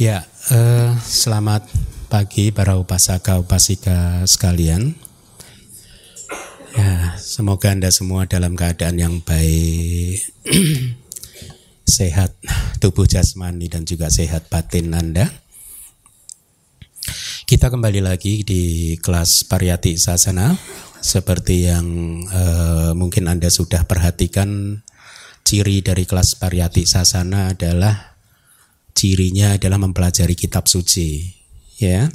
Ya, eh, selamat pagi para upasaka upasika sekalian. Ya, semoga Anda semua dalam keadaan yang baik, sehat tubuh jasmani dan juga sehat batin Anda. Kita kembali lagi di kelas Pariyati Sasana seperti yang eh, mungkin Anda sudah perhatikan ciri dari kelas Pariyati Sasana adalah cirinya adalah mempelajari kitab suci ya.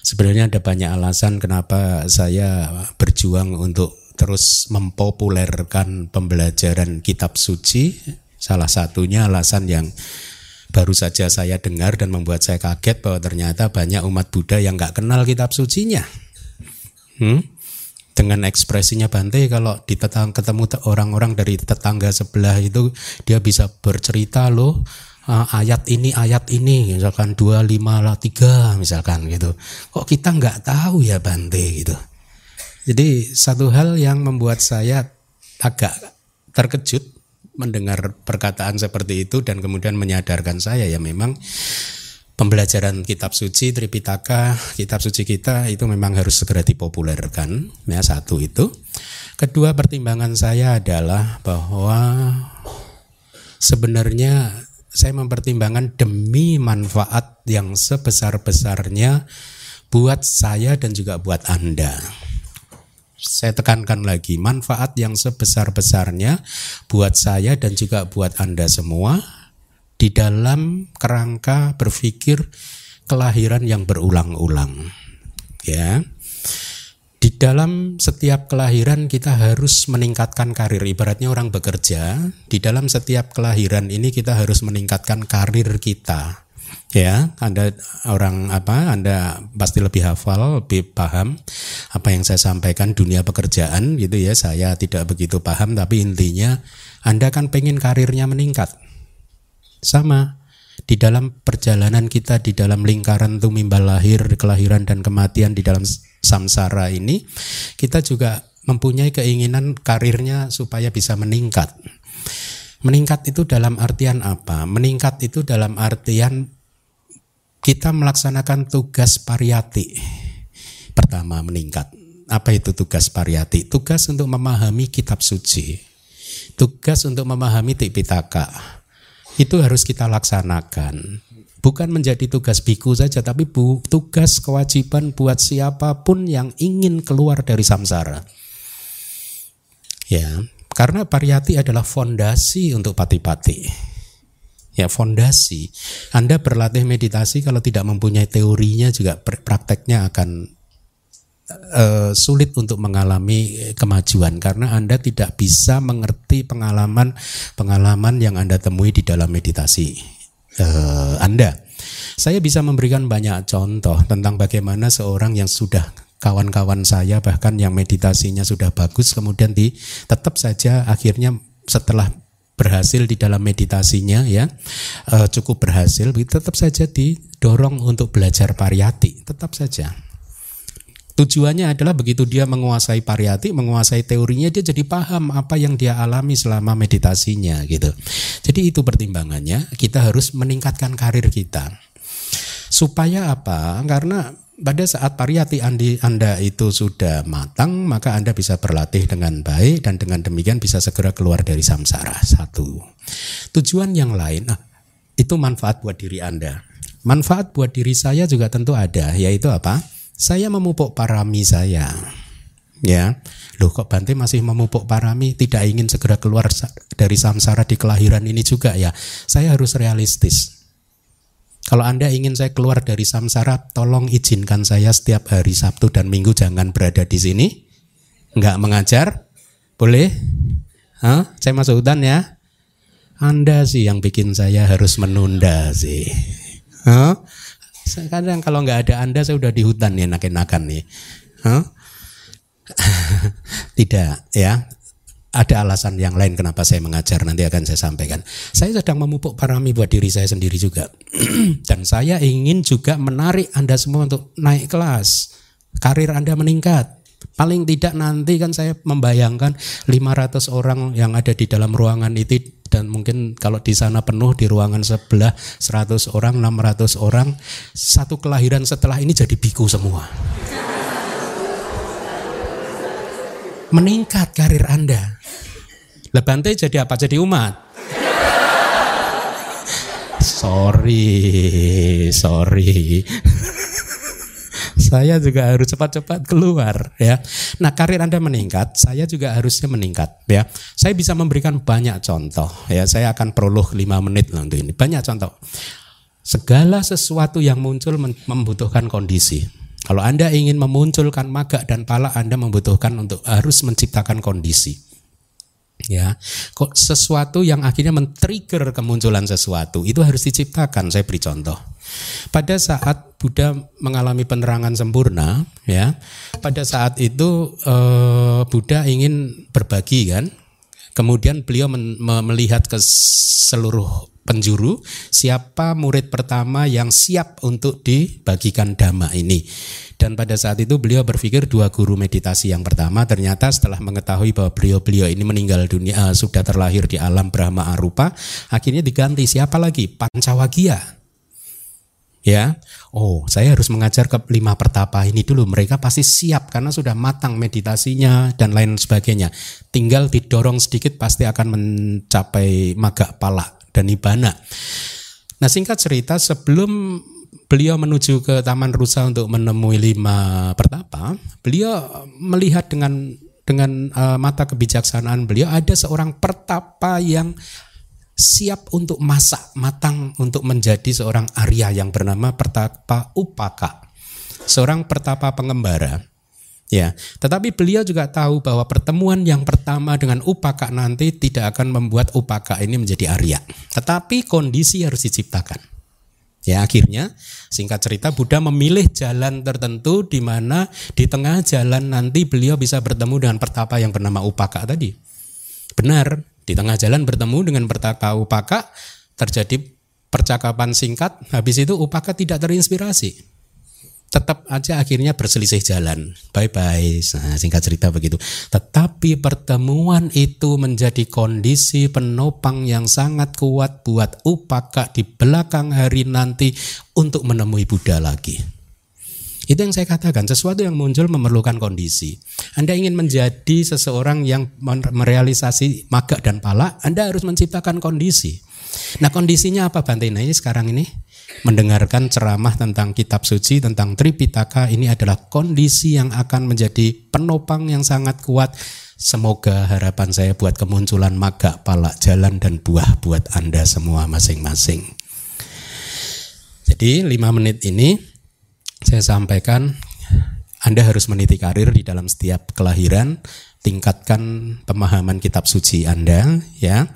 Sebenarnya ada banyak alasan kenapa saya berjuang untuk terus mempopulerkan pembelajaran kitab suci. Salah satunya alasan yang baru saja saya dengar dan membuat saya kaget bahwa ternyata banyak umat Buddha yang nggak kenal kitab sucinya. Hmm? dengan ekspresinya Bante kalau di tetang, ketemu orang-orang dari tetangga sebelah itu dia bisa bercerita loh uh, ayat ini ayat ini misalkan dua lima lah tiga misalkan gitu. Kok kita nggak tahu ya Bante gitu. Jadi satu hal yang membuat saya agak terkejut mendengar perkataan seperti itu dan kemudian menyadarkan saya ya memang pembelajaran kitab suci Tripitaka kitab suci kita itu memang harus segera dipopulerkan ya satu itu. Kedua pertimbangan saya adalah bahwa sebenarnya saya mempertimbangkan demi manfaat yang sebesar-besarnya buat saya dan juga buat Anda. Saya tekankan lagi, manfaat yang sebesar-besarnya buat saya dan juga buat Anda semua di dalam kerangka berpikir kelahiran yang berulang-ulang. Ya. Di dalam setiap kelahiran kita harus meningkatkan karir. Ibaratnya orang bekerja, di dalam setiap kelahiran ini kita harus meningkatkan karir kita. Ya, Anda orang apa? Anda pasti lebih hafal, lebih paham apa yang saya sampaikan dunia pekerjaan gitu ya. Saya tidak begitu paham tapi intinya Anda kan pengen karirnya meningkat. Sama di dalam perjalanan kita di dalam lingkaran tumimbal lahir, kelahiran dan kematian di dalam samsara ini, kita juga mempunyai keinginan karirnya supaya bisa meningkat. Meningkat itu dalam artian apa? Meningkat itu dalam artian kita melaksanakan tugas pariyati. Pertama meningkat. Apa itu tugas pariyati? Tugas untuk memahami kitab suci. Tugas untuk memahami Tipitaka. Itu harus kita laksanakan bukan menjadi tugas biku saja tapi bu, tugas kewajiban buat siapa pun yang ingin keluar dari samsara. Ya, karena pariyati adalah fondasi untuk pati-pati. Ya, fondasi. Anda berlatih meditasi kalau tidak mempunyai teorinya juga prakteknya akan uh, sulit untuk mengalami kemajuan karena Anda tidak bisa mengerti pengalaman-pengalaman yang Anda temui di dalam meditasi uh, Anda. Saya bisa memberikan banyak contoh tentang bagaimana seorang yang sudah kawan-kawan saya bahkan yang meditasinya sudah bagus kemudian di tetap saja akhirnya setelah berhasil di dalam meditasinya ya uh, cukup berhasil tetap saja didorong untuk belajar pariyati tetap saja Tujuannya adalah begitu dia menguasai pariyati, menguasai teorinya, dia jadi paham apa yang dia alami selama meditasinya gitu. Jadi itu pertimbangannya, kita harus meningkatkan karir kita. Supaya apa? Karena pada saat pariyati Anda itu sudah matang, maka Anda bisa berlatih dengan baik dan dengan demikian bisa segera keluar dari samsara. Satu. Tujuan yang lain, nah, itu manfaat buat diri Anda. Manfaat buat diri saya juga tentu ada, yaitu apa? Saya memupuk parami saya. Ya, loh kok Bante masih memupuk parami, tidak ingin segera keluar dari samsara di kelahiran ini juga ya. Saya harus realistis. Kalau Anda ingin saya keluar dari samsara, tolong izinkan saya setiap hari Sabtu dan Minggu jangan berada di sini. Enggak mengajar? Boleh? Hah? Saya masuk hutan ya? Anda sih yang bikin saya harus menunda sih. Hah? Kadang kalau nggak ada Anda saya udah di hutan nih enak-enakan nih. Huh? Tidak ya. Ada alasan yang lain kenapa saya mengajar nanti akan saya sampaikan. Saya sedang memupuk parami buat diri saya sendiri juga. Dan saya ingin juga menarik Anda semua untuk naik kelas. Karir Anda meningkat. Paling tidak nanti kan saya membayangkan 500 orang yang ada di dalam ruangan itu dan mungkin kalau di sana penuh di ruangan sebelah 100 orang, 600 orang, satu kelahiran setelah ini jadi biku semua. Meningkat karir Anda. Lebante jadi apa? Jadi umat. Sorry, sorry saya juga harus cepat-cepat keluar ya. Nah, karir Anda meningkat, saya juga harusnya meningkat ya. Saya bisa memberikan banyak contoh ya. Saya akan prolog 5 menit lah untuk ini. Banyak contoh. Segala sesuatu yang muncul membutuhkan kondisi. Kalau Anda ingin memunculkan maga dan pala, Anda membutuhkan untuk harus menciptakan kondisi ya kok sesuatu yang akhirnya men-trigger kemunculan sesuatu itu harus diciptakan saya beri contoh pada saat Buddha mengalami penerangan sempurna ya pada saat itu eh, Buddha ingin berbagi kan kemudian beliau men, melihat ke seluruh penjuru siapa murid pertama yang siap untuk dibagikan dhamma ini dan pada saat itu beliau berpikir dua guru meditasi yang pertama ternyata setelah mengetahui bahwa beliau-beliau ini meninggal dunia uh, sudah terlahir di alam Brahma Arupa, akhirnya diganti siapa lagi? Pancawagia. Ya, oh saya harus mengajar ke lima pertapa ini dulu. Mereka pasti siap karena sudah matang meditasinya dan lain sebagainya. Tinggal didorong sedikit pasti akan mencapai maga pala dan ibana. Nah singkat cerita sebelum beliau menuju ke Taman Rusa untuk menemui lima pertapa, beliau melihat dengan dengan uh, mata kebijaksanaan beliau ada seorang pertapa yang siap untuk masak matang untuk menjadi seorang Arya yang bernama Pertapa Upaka, seorang pertapa pengembara. Ya, tetapi beliau juga tahu bahwa pertemuan yang pertama dengan Upaka nanti tidak akan membuat Upaka ini menjadi Arya, tetapi kondisi harus diciptakan. Ya akhirnya singkat cerita Buddha memilih jalan tertentu di mana di tengah jalan nanti beliau bisa bertemu dengan pertapa yang bernama Upaka tadi. Benar, di tengah jalan bertemu dengan pertapa Upaka terjadi percakapan singkat, habis itu Upaka tidak terinspirasi tetap aja akhirnya berselisih jalan. Bye bye. Nah, singkat cerita begitu. Tetapi pertemuan itu menjadi kondisi penopang yang sangat kuat buat upaka di belakang hari nanti untuk menemui Buddha lagi. Itu yang saya katakan, sesuatu yang muncul memerlukan kondisi. Anda ingin menjadi seseorang yang merealisasi maga dan pala, Anda harus menciptakan kondisi. Nah kondisinya apa Bante? Nah ini sekarang ini mendengarkan ceramah tentang kitab suci, tentang Tripitaka, ini adalah kondisi yang akan menjadi penopang yang sangat kuat. Semoga harapan saya buat kemunculan maga, palak, jalan, dan buah buat Anda semua masing-masing. Jadi lima menit ini saya sampaikan Anda harus meniti karir di dalam setiap kelahiran, tingkatkan pemahaman kitab suci Anda ya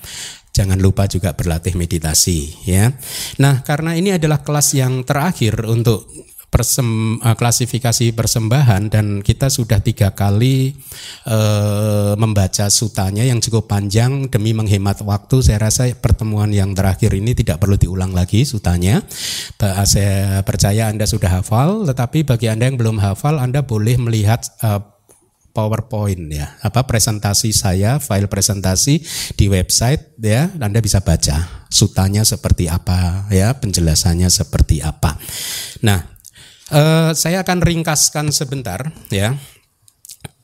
Jangan lupa juga berlatih meditasi ya. Nah, karena ini adalah kelas yang terakhir untuk persem, uh, klasifikasi persembahan dan kita sudah tiga kali uh, membaca sutanya yang cukup panjang demi menghemat waktu. Saya rasa pertemuan yang terakhir ini tidak perlu diulang lagi sutanya. Saya percaya Anda sudah hafal, tetapi bagi Anda yang belum hafal, Anda boleh melihat uh, PowerPoint ya, apa presentasi saya, file presentasi di website ya, Anda bisa baca sutanya seperti apa ya, penjelasannya seperti apa. Nah, eh, saya akan ringkaskan sebentar ya.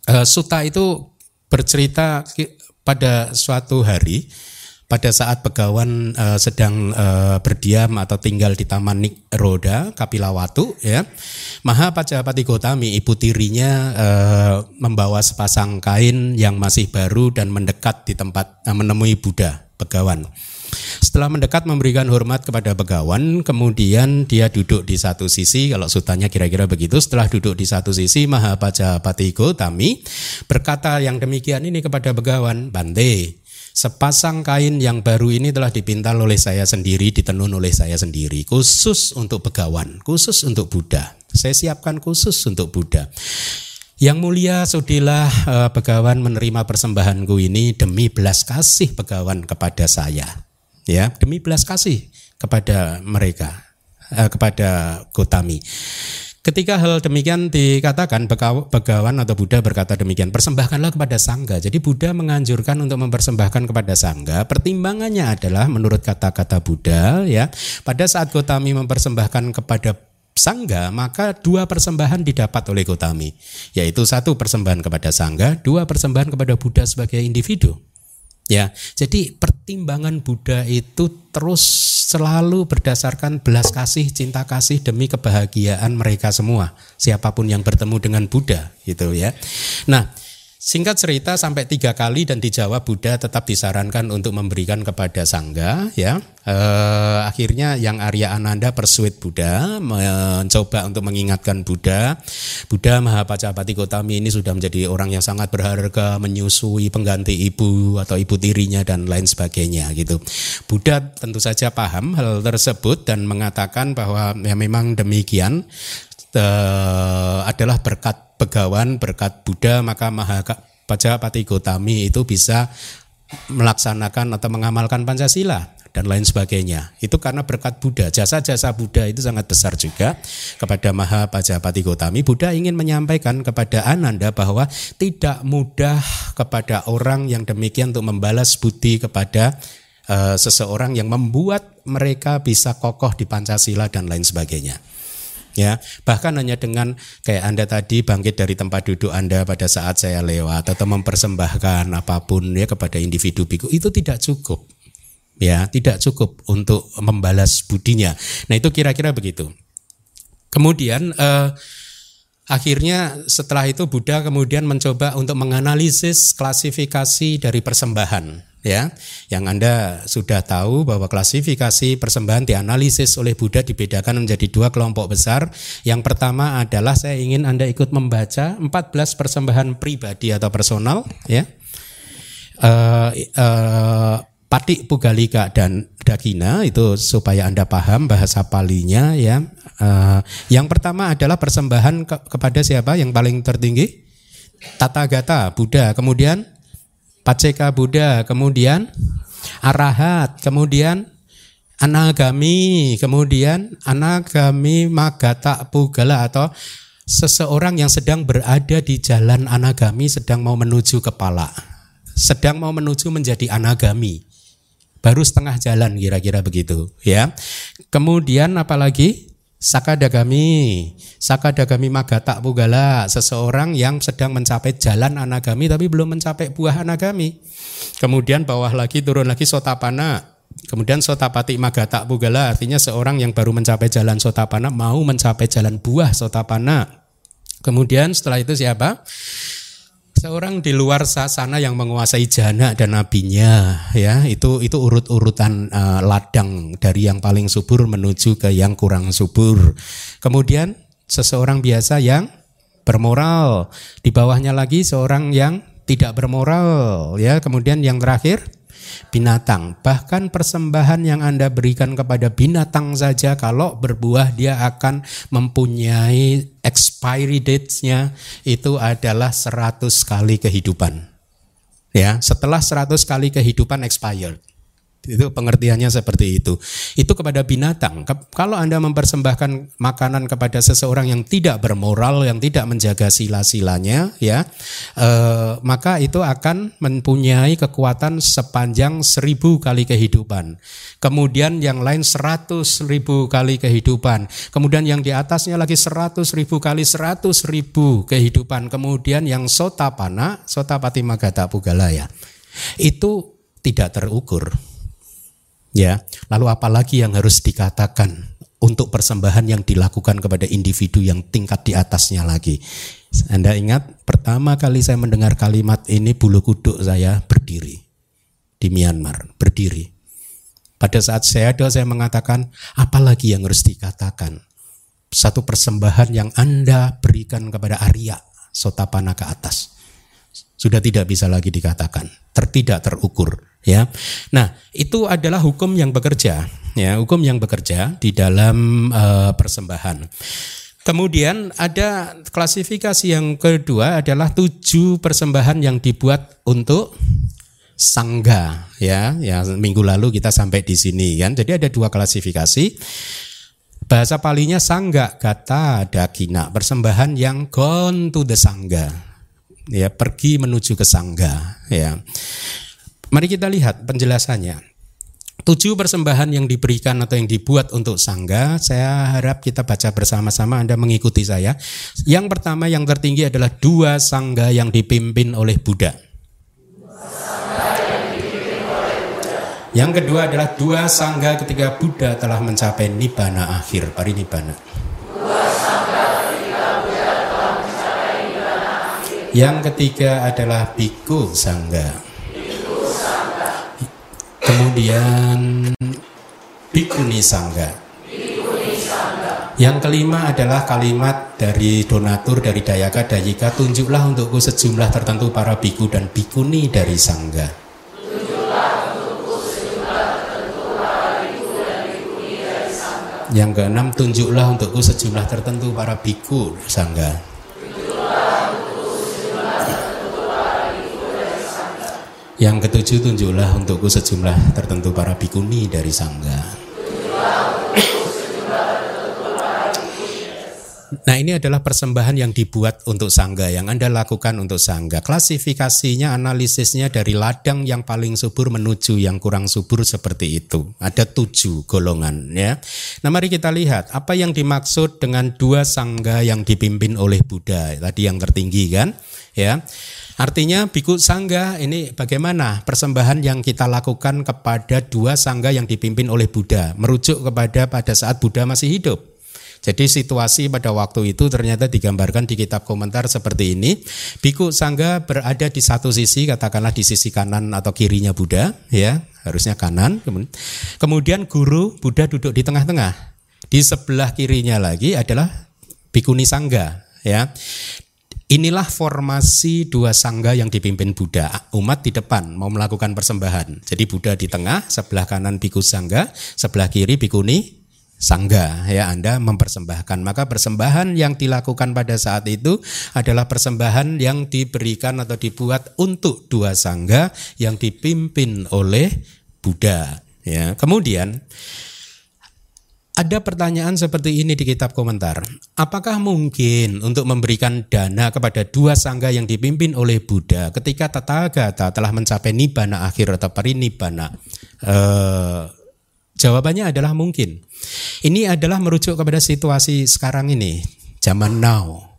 Eh, suta itu bercerita pada suatu hari pada saat Begawan uh, sedang uh, berdiam atau tinggal di Taman Roda Kapilawatu ya Maha Pajapati Gotami ibu tirinya uh, membawa sepasang kain yang masih baru dan mendekat di tempat uh, menemui Buddha Begawan setelah mendekat memberikan hormat kepada Begawan, kemudian dia duduk di satu sisi, kalau sutanya kira-kira begitu, setelah duduk di satu sisi, Mahapajapati Gotami berkata yang demikian ini kepada Begawan, Bante, Sepasang kain yang baru ini telah dipintal oleh saya sendiri, ditenun oleh saya sendiri, khusus untuk begawan, khusus untuk Buddha. Saya siapkan khusus untuk Buddha. Yang mulia sudilah uh, begawan menerima persembahanku ini demi belas kasih begawan kepada saya. Ya, demi belas kasih kepada mereka, uh, kepada Gotami. Ketika hal demikian dikatakan, Begawan atau Buddha berkata demikian, persembahkanlah kepada Sangga. Jadi Buddha menganjurkan untuk mempersembahkan kepada Sangga. Pertimbangannya adalah menurut kata-kata Buddha, ya, pada saat Gotami mempersembahkan kepada Sangga, maka dua persembahan didapat oleh Gotami, yaitu satu persembahan kepada Sangga, dua persembahan kepada Buddha sebagai individu. Ya, jadi pertimbangan Buddha itu terus selalu berdasarkan belas kasih, cinta kasih demi kebahagiaan mereka semua, siapa pun yang bertemu dengan Buddha, gitu ya. Nah, Singkat cerita sampai tiga kali dan dijawab Buddha tetap disarankan untuk memberikan kepada sangga ya. E, akhirnya yang Arya Ananda persuit Buddha mencoba untuk mengingatkan Buddha. Buddha Mahapajapati Gotami ini sudah menjadi orang yang sangat berharga menyusui pengganti ibu atau ibu tirinya dan lain sebagainya gitu. Buddha tentu saja paham hal tersebut dan mengatakan bahwa ya memang demikian e, adalah berkat begawan berkat Buddha maka Mahapati Gotami itu bisa melaksanakan atau mengamalkan Pancasila dan lain sebagainya. Itu karena berkat Buddha, jasa-jasa Buddha itu sangat besar juga kepada Mahapajapati Gotami. Buddha ingin menyampaikan kepada Ananda bahwa tidak mudah kepada orang yang demikian untuk membalas budi kepada uh, seseorang yang membuat mereka bisa kokoh di Pancasila dan lain sebagainya ya bahkan hanya dengan kayak anda tadi bangkit dari tempat duduk anda pada saat saya lewat atau mempersembahkan apa pun ya kepada individu biku itu tidak cukup. Ya tidak cukup untuk membalas budinya. Nah itu kira-kira begitu. Kemudian eh, akhirnya setelah itu Buddha kemudian mencoba untuk menganalisis klasifikasi dari persembahan ya yang Anda sudah tahu bahwa klasifikasi persembahan dianalisis oleh Buddha dibedakan menjadi dua kelompok besar. Yang pertama adalah saya ingin Anda ikut membaca 14 persembahan pribadi atau personal ya. Uh, uh, Patik Pugalika dan Dagina itu supaya Anda paham bahasa palinya ya. Uh, yang pertama adalah persembahan ke kepada siapa yang paling tertinggi? Tata Gata Buddha. Kemudian Paceka Buddha, kemudian Arahat, kemudian Anagami, kemudian Anagami Magata Pugala atau seseorang yang sedang berada di jalan Anagami sedang mau menuju kepala, sedang mau menuju menjadi Anagami. Baru setengah jalan kira-kira begitu, ya. Kemudian apalagi? Sakadagami, Sakadagami Magata Pugala, seseorang yang sedang mencapai jalan anagami tapi belum mencapai buah anagami. Kemudian bawah lagi turun lagi Sotapana, Kemudian Sotapati Magata Pugala artinya seorang yang baru mencapai jalan Sotapana mau mencapai jalan buah Sotapana. Kemudian setelah itu siapa? Seorang di luar sana yang menguasai jana dan nabinya ya itu itu urut-urutan uh, ladang dari yang paling subur menuju ke yang kurang subur. Kemudian seseorang biasa yang bermoral. Di bawahnya lagi seorang yang tidak bermoral ya. Kemudian yang terakhir binatang. Bahkan persembahan yang Anda berikan kepada binatang saja kalau berbuah dia akan mempunyai expiry dates-nya itu adalah 100 kali kehidupan. Ya, setelah 100 kali kehidupan expired. Itu pengertiannya seperti itu. Itu kepada binatang. Kalau Anda mempersembahkan makanan kepada seseorang yang tidak bermoral, yang tidak menjaga sila-silanya, ya, eh, maka itu akan mempunyai kekuatan sepanjang seribu kali kehidupan. Kemudian yang lain seratus ribu kali kehidupan. Kemudian yang di atasnya lagi seratus ribu kali seratus ribu kehidupan. Kemudian yang sotapana, sotapati magata pugalaya. Itu tidak terukur Ya, lalu apalagi yang harus dikatakan untuk persembahan yang dilakukan kepada individu yang tingkat di atasnya lagi. Anda ingat pertama kali saya mendengar kalimat ini bulu kuduk saya berdiri di Myanmar, berdiri. Pada saat saya ada saya mengatakan apalagi yang harus dikatakan. Satu persembahan yang Anda berikan kepada Arya Sotapana ke atas. Sudah tidak bisa lagi dikatakan, tertidak terukur ya. Nah, itu adalah hukum yang bekerja, ya, hukum yang bekerja di dalam uh, persembahan. Kemudian ada klasifikasi yang kedua adalah tujuh persembahan yang dibuat untuk sangga ya ya minggu lalu kita sampai di sini kan jadi ada dua klasifikasi Bahasa palinya sangga kata dagina persembahan yang gone to the sangga. Ya, pergi menuju ke sangga, ya. Mari kita lihat penjelasannya. Tujuh persembahan yang diberikan atau yang dibuat untuk sangga, saya harap kita baca bersama-sama Anda mengikuti saya. Yang pertama yang tertinggi adalah dua sangga yang dipimpin oleh Buddha. Yang kedua adalah dua sangga ketika Buddha telah mencapai nibbana akhir, parinibbana. Yang ketiga adalah biku sangga. Kemudian bikuni sangga. Yang kelima adalah kalimat dari donatur dari Dayaka Dayika tunjuklah untukku sejumlah tertentu para biku dan bikuni dari sangga. Yang keenam, tunjuklah untukku sejumlah tertentu para biku sangga. Yang ketujuh, tunjuklah untukku sejumlah tertentu para bikuni dari sangga. Nah ini adalah persembahan yang dibuat untuk sangga yang Anda lakukan untuk sangga. Klasifikasinya, analisisnya dari ladang yang paling subur menuju yang kurang subur seperti itu. Ada tujuh golongan ya. Nah mari kita lihat apa yang dimaksud dengan dua sangga yang dipimpin oleh Buddha. Tadi yang tertinggi kan ya. Artinya biku sangga ini bagaimana persembahan yang kita lakukan kepada dua sangga yang dipimpin oleh Buddha. Merujuk kepada pada saat Buddha masih hidup. Jadi situasi pada waktu itu ternyata digambarkan di kitab komentar seperti ini. Biku Sangga berada di satu sisi, katakanlah di sisi kanan atau kirinya Buddha, ya harusnya kanan. Kemudian guru Buddha duduk di tengah-tengah. Di sebelah kirinya lagi adalah Bikuni Sangga, ya. Inilah formasi dua sangga yang dipimpin Buddha. Umat di depan mau melakukan persembahan. Jadi Buddha di tengah, sebelah kanan biku sangga, sebelah kiri bikuni sangga ya Anda mempersembahkan maka persembahan yang dilakukan pada saat itu adalah persembahan yang diberikan atau dibuat untuk dua sangga yang dipimpin oleh Buddha ya kemudian ada pertanyaan seperti ini di kitab komentar. Apakah mungkin untuk memberikan dana kepada dua sangga yang dipimpin oleh Buddha ketika Tathagata telah mencapai nibbana akhir atau parinibbana? Eh, Jawabannya adalah mungkin. Ini adalah merujuk kepada situasi sekarang ini, zaman now.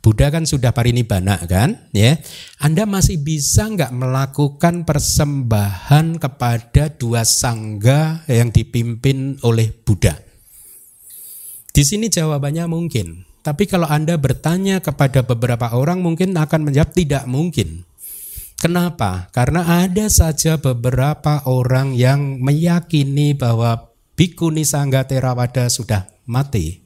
Buddha kan sudah parinibbana kan, ya. Anda masih bisa nggak melakukan persembahan kepada dua sangga yang dipimpin oleh Buddha? Di sini jawabannya mungkin. Tapi kalau Anda bertanya kepada beberapa orang mungkin akan menjawab tidak mungkin. Kenapa? Karena ada saja beberapa orang yang meyakini bahwa Bikuni Sangga Terawada sudah mati.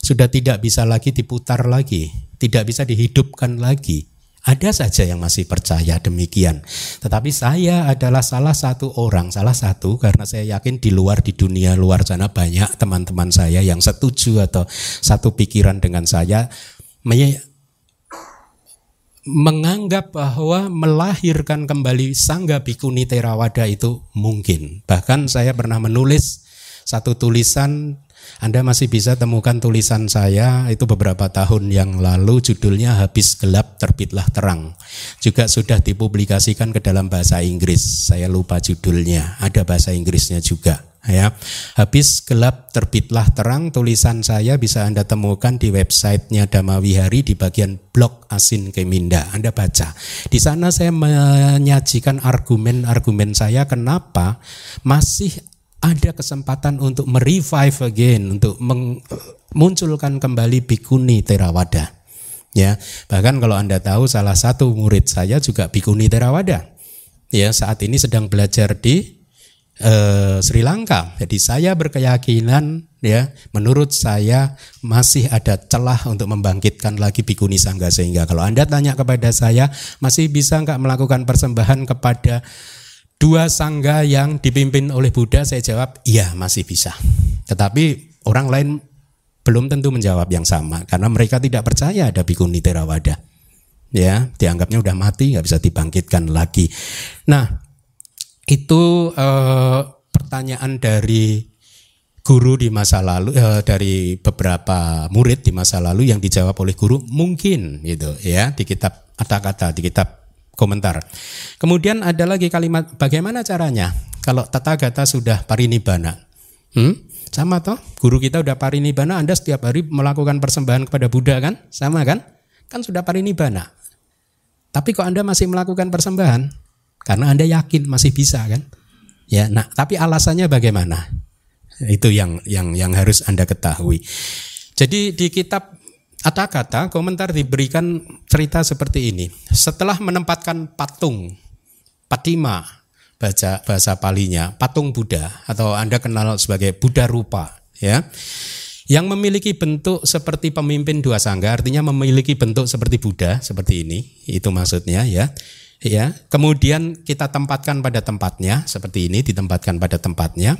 Sudah tidak bisa lagi diputar lagi, tidak bisa dihidupkan lagi. Ada saja yang masih percaya demikian. Tetapi saya adalah salah satu orang, salah satu karena saya yakin di luar di dunia luar sana banyak teman-teman saya yang setuju atau satu pikiran dengan saya menganggap bahwa melahirkan kembali Sangga Bikuni Terawada itu mungkin. Bahkan saya pernah menulis satu tulisan anda masih bisa temukan tulisan saya itu beberapa tahun yang lalu judulnya Habis Gelap Terbitlah Terang. Juga sudah dipublikasikan ke dalam bahasa Inggris. Saya lupa judulnya. Ada bahasa Inggrisnya juga ya. Habis gelap terbitlah terang tulisan saya bisa Anda temukan di websitenya Damawihari di bagian blog Asin Keminda. Anda baca. Di sana saya menyajikan argumen-argumen saya kenapa masih ada kesempatan untuk merevive again, untuk memunculkan kembali Bikuni Terawada. Ya, bahkan kalau Anda tahu salah satu murid saya juga Bikuni Terawada. Ya, saat ini sedang belajar di eh, Sri Lanka. Jadi saya berkeyakinan ya, menurut saya masih ada celah untuk membangkitkan lagi Bikuni Sangga sehingga kalau Anda tanya kepada saya masih bisa nggak melakukan persembahan kepada dua sangga yang dipimpin oleh Buddha saya jawab iya masih bisa. Tetapi orang lain belum tentu menjawab yang sama karena mereka tidak percaya ada Bikuni Terawada. Ya, dianggapnya udah mati nggak bisa dibangkitkan lagi. Nah, itu eh, pertanyaan dari guru di masa lalu eh, dari beberapa murid di masa lalu yang dijawab oleh guru mungkin gitu ya di kitab kata-kata di kitab komentar. Kemudian ada lagi kalimat bagaimana caranya kalau tata gata sudah parinibbana. Hmm? Sama toh, guru kita udah parinibbana, Anda setiap hari melakukan persembahan kepada Buddha kan? Sama kan? Kan sudah parinibbana. Tapi kok Anda masih melakukan persembahan? Karena Anda yakin masih bisa kan? Ya, nah, tapi alasannya bagaimana? Itu yang yang yang harus Anda ketahui. Jadi di kitab kata-kata komentar diberikan cerita seperti ini. Setelah menempatkan patung patima baca bahasa palinya patung Buddha atau Anda kenal sebagai Buddha rupa ya yang memiliki bentuk seperti pemimpin dua sangga artinya memiliki bentuk seperti Buddha seperti ini itu maksudnya ya ya kemudian kita tempatkan pada tempatnya seperti ini ditempatkan pada tempatnya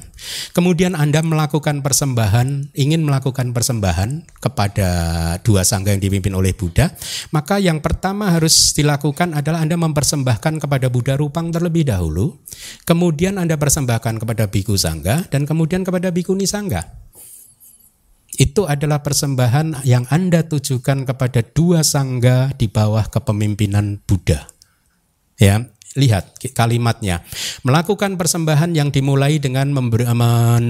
kemudian anda melakukan persembahan ingin melakukan persembahan kepada dua sangga yang dipimpin oleh Buddha maka yang pertama harus dilakukan adalah anda mempersembahkan kepada Buddha Rupang terlebih dahulu kemudian anda persembahkan kepada biku sangga dan kemudian kepada bikuni sangga itu adalah persembahan yang Anda tujukan kepada dua sangga di bawah kepemimpinan Buddha. Ya, lihat kalimatnya. Melakukan persembahan yang dimulai dengan member,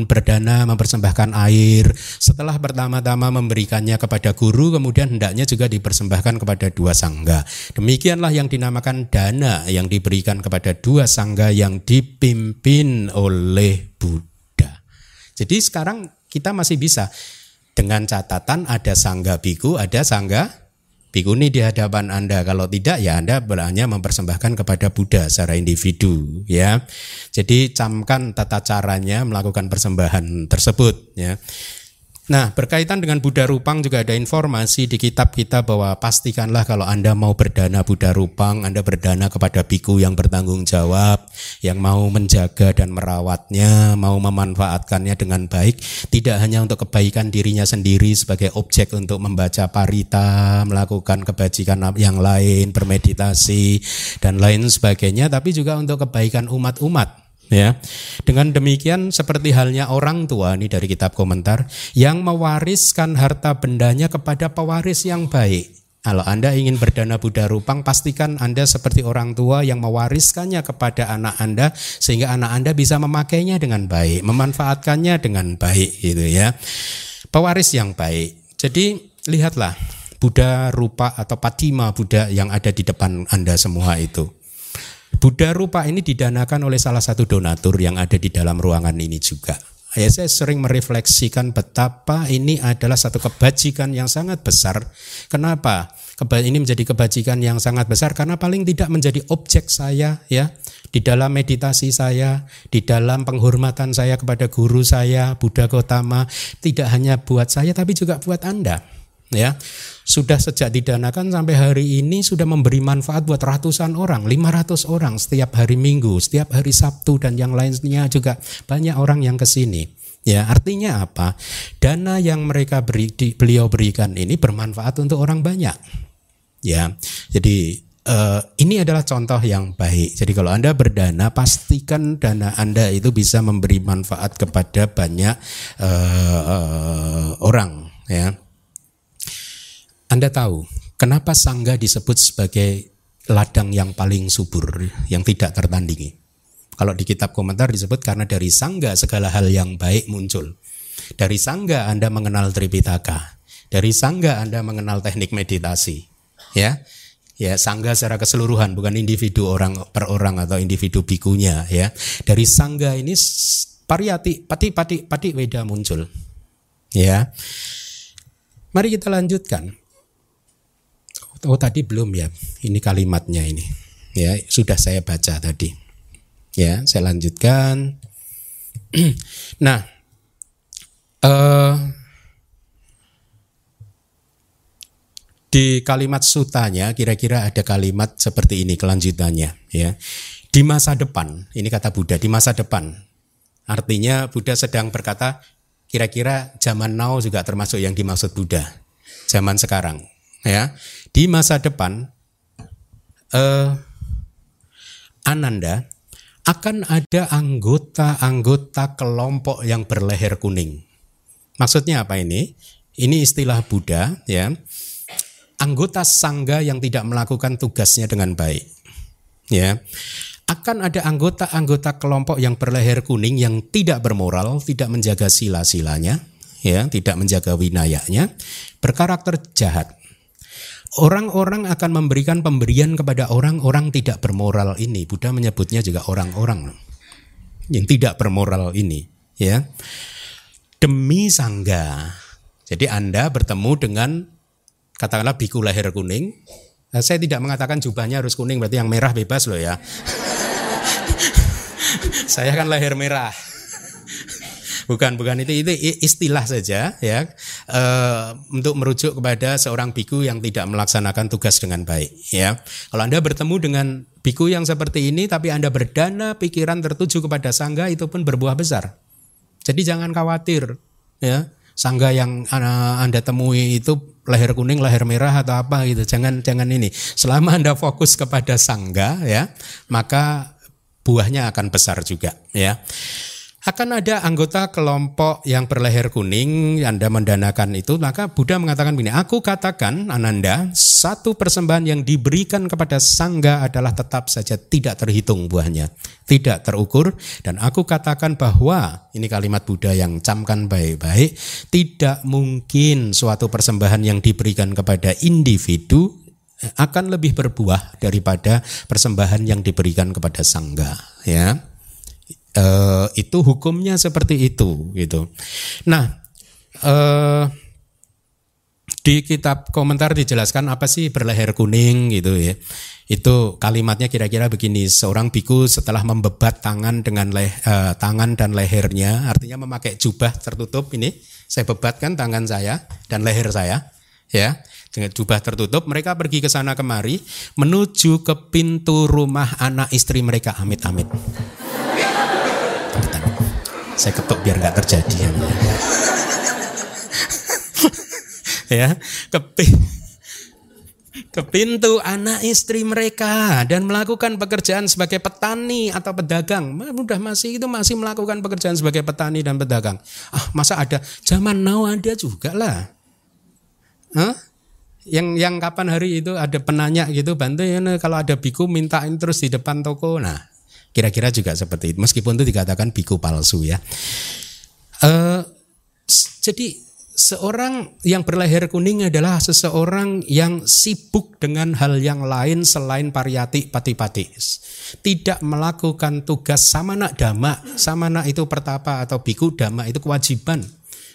berdana mempersembahkan air. Setelah pertama-tama memberikannya kepada guru, kemudian hendaknya juga dipersembahkan kepada dua sangga. Demikianlah yang dinamakan dana yang diberikan kepada dua sangga yang dipimpin oleh Buddha. Jadi sekarang kita masih bisa dengan catatan ada sangga biku, ada sangga bikuni di hadapan Anda. Kalau tidak ya Anda hanya mempersembahkan kepada Buddha secara individu ya. Jadi camkan tata caranya melakukan persembahan tersebut ya. Nah, berkaitan dengan Buddha Rupang juga ada informasi di kitab kita bahwa pastikanlah kalau Anda mau berdana Buddha Rupang, Anda berdana kepada biku yang bertanggung jawab, yang mau menjaga dan merawatnya, mau memanfaatkannya dengan baik, tidak hanya untuk kebaikan dirinya sendiri sebagai objek untuk membaca parita, melakukan kebajikan yang lain, bermeditasi dan lain sebagainya, tapi juga untuk kebaikan umat-umat Ya, dengan demikian seperti halnya orang tua ini dari kitab komentar yang mewariskan harta bendanya kepada pewaris yang baik. Kalau Anda ingin berdana Buddha Rupang, pastikan Anda seperti orang tua yang mewariskannya kepada anak Anda sehingga anak Anda bisa memakainya dengan baik, memanfaatkannya dengan baik gitu ya. Pewaris yang baik. Jadi lihatlah Buddha rupa atau patima Buddha yang ada di depan Anda semua itu. Buddha rupa ini didanakan oleh salah satu donatur yang ada di dalam ruangan ini juga. Ya, saya sering merefleksikan betapa ini adalah satu kebajikan yang sangat besar. Kenapa? Ini menjadi kebajikan yang sangat besar karena paling tidak menjadi objek saya ya di dalam meditasi saya, di dalam penghormatan saya kepada guru saya, Buddha Gotama, tidak hanya buat saya tapi juga buat Anda. Ya, sudah sejak didanakan sampai hari ini sudah memberi manfaat buat ratusan orang, 500 orang setiap hari Minggu, setiap hari Sabtu dan yang lainnya juga banyak orang yang ke sini. Ya, artinya apa? Dana yang mereka beri, di, beliau berikan ini bermanfaat untuk orang banyak. Ya, jadi uh, ini adalah contoh yang baik. Jadi kalau Anda berdana, pastikan dana Anda itu bisa memberi manfaat kepada banyak uh, uh, orang. Ya, anda tahu kenapa sangga disebut sebagai ladang yang paling subur, yang tidak tertandingi? Kalau di kitab komentar disebut karena dari sangga segala hal yang baik muncul. Dari sangga Anda mengenal Tripitaka. Dari sangga Anda mengenal teknik meditasi. Ya, ya sangga secara keseluruhan bukan individu orang per orang atau individu bikunya ya dari sangga ini pariyati pati pati pati weda muncul ya mari kita lanjutkan Oh tadi belum ya, ini kalimatnya ini. Ya sudah saya baca tadi. Ya saya lanjutkan. nah, uh, di kalimat sutanya kira-kira ada kalimat seperti ini kelanjutannya. Ya di masa depan, ini kata Buddha di masa depan. Artinya Buddha sedang berkata kira-kira zaman now juga termasuk yang dimaksud Buddha. Zaman sekarang ya di masa depan eh, Ananda akan ada anggota-anggota kelompok yang berleher kuning. Maksudnya apa ini? Ini istilah Buddha ya. Anggota sangga yang tidak melakukan tugasnya dengan baik. Ya. Akan ada anggota-anggota kelompok yang berleher kuning yang tidak bermoral, tidak menjaga sila-silanya, ya, tidak menjaga winayanya, berkarakter jahat. Orang-orang akan memberikan pemberian kepada orang-orang tidak bermoral ini. Buddha menyebutnya juga orang-orang yang tidak bermoral ini, ya. Demi sangga. Jadi Anda bertemu dengan katakanlah biku leher kuning. Nah, saya tidak mengatakan jubahnya harus kuning, berarti yang merah bebas loh ya. saya kan leher merah bukan bukan. Itu itu istilah saja ya. E, untuk merujuk kepada seorang biku yang tidak melaksanakan tugas dengan baik ya. Kalau anda bertemu dengan biku yang seperti ini tapi anda berdana pikiran tertuju kepada sangga itu pun berbuah besar. Jadi jangan khawatir ya. Sangga yang anda temui itu leher kuning, leher merah atau apa gitu. Jangan jangan ini. Selama Anda fokus kepada sangga ya, maka buahnya akan besar juga ya akan ada anggota kelompok yang berleher kuning, Anda mendanakan itu, maka Buddha mengatakan begini, aku katakan Ananda, satu persembahan yang diberikan kepada sangga adalah tetap saja tidak terhitung buahnya, tidak terukur, dan aku katakan bahwa, ini kalimat Buddha yang camkan baik-baik, tidak mungkin suatu persembahan yang diberikan kepada individu akan lebih berbuah daripada persembahan yang diberikan kepada sangga, ya uh, itu hukumnya seperti itu gitu. Nah, uh, di kitab komentar dijelaskan apa sih berleher kuning gitu ya. Itu kalimatnya kira-kira begini, seorang biku setelah membebat tangan dengan leh, uh, tangan dan lehernya, artinya memakai jubah tertutup ini, saya bebatkan tangan saya dan leher saya, ya dengan jubah tertutup mereka pergi ke sana kemari menuju ke pintu rumah anak istri mereka amit-amit saya ketuk biar nggak terjadi ya. ya, ke, ke pintu anak istri mereka dan melakukan pekerjaan sebagai petani atau pedagang. Mudah masih itu masih melakukan pekerjaan sebagai petani dan pedagang. Ah, masa ada zaman now ada juga lah. Hah? Yang yang kapan hari itu ada penanya gitu bantu ya kalau ada biku mintain terus di depan toko. Nah, Kira-kira juga seperti itu. Meskipun itu dikatakan biku palsu ya. Uh, jadi seorang yang berleher kuning adalah seseorang yang sibuk dengan hal yang lain selain pariyati pati-pati. Tidak melakukan tugas samana dhamma. Samana itu pertapa atau biku dhamma itu kewajiban.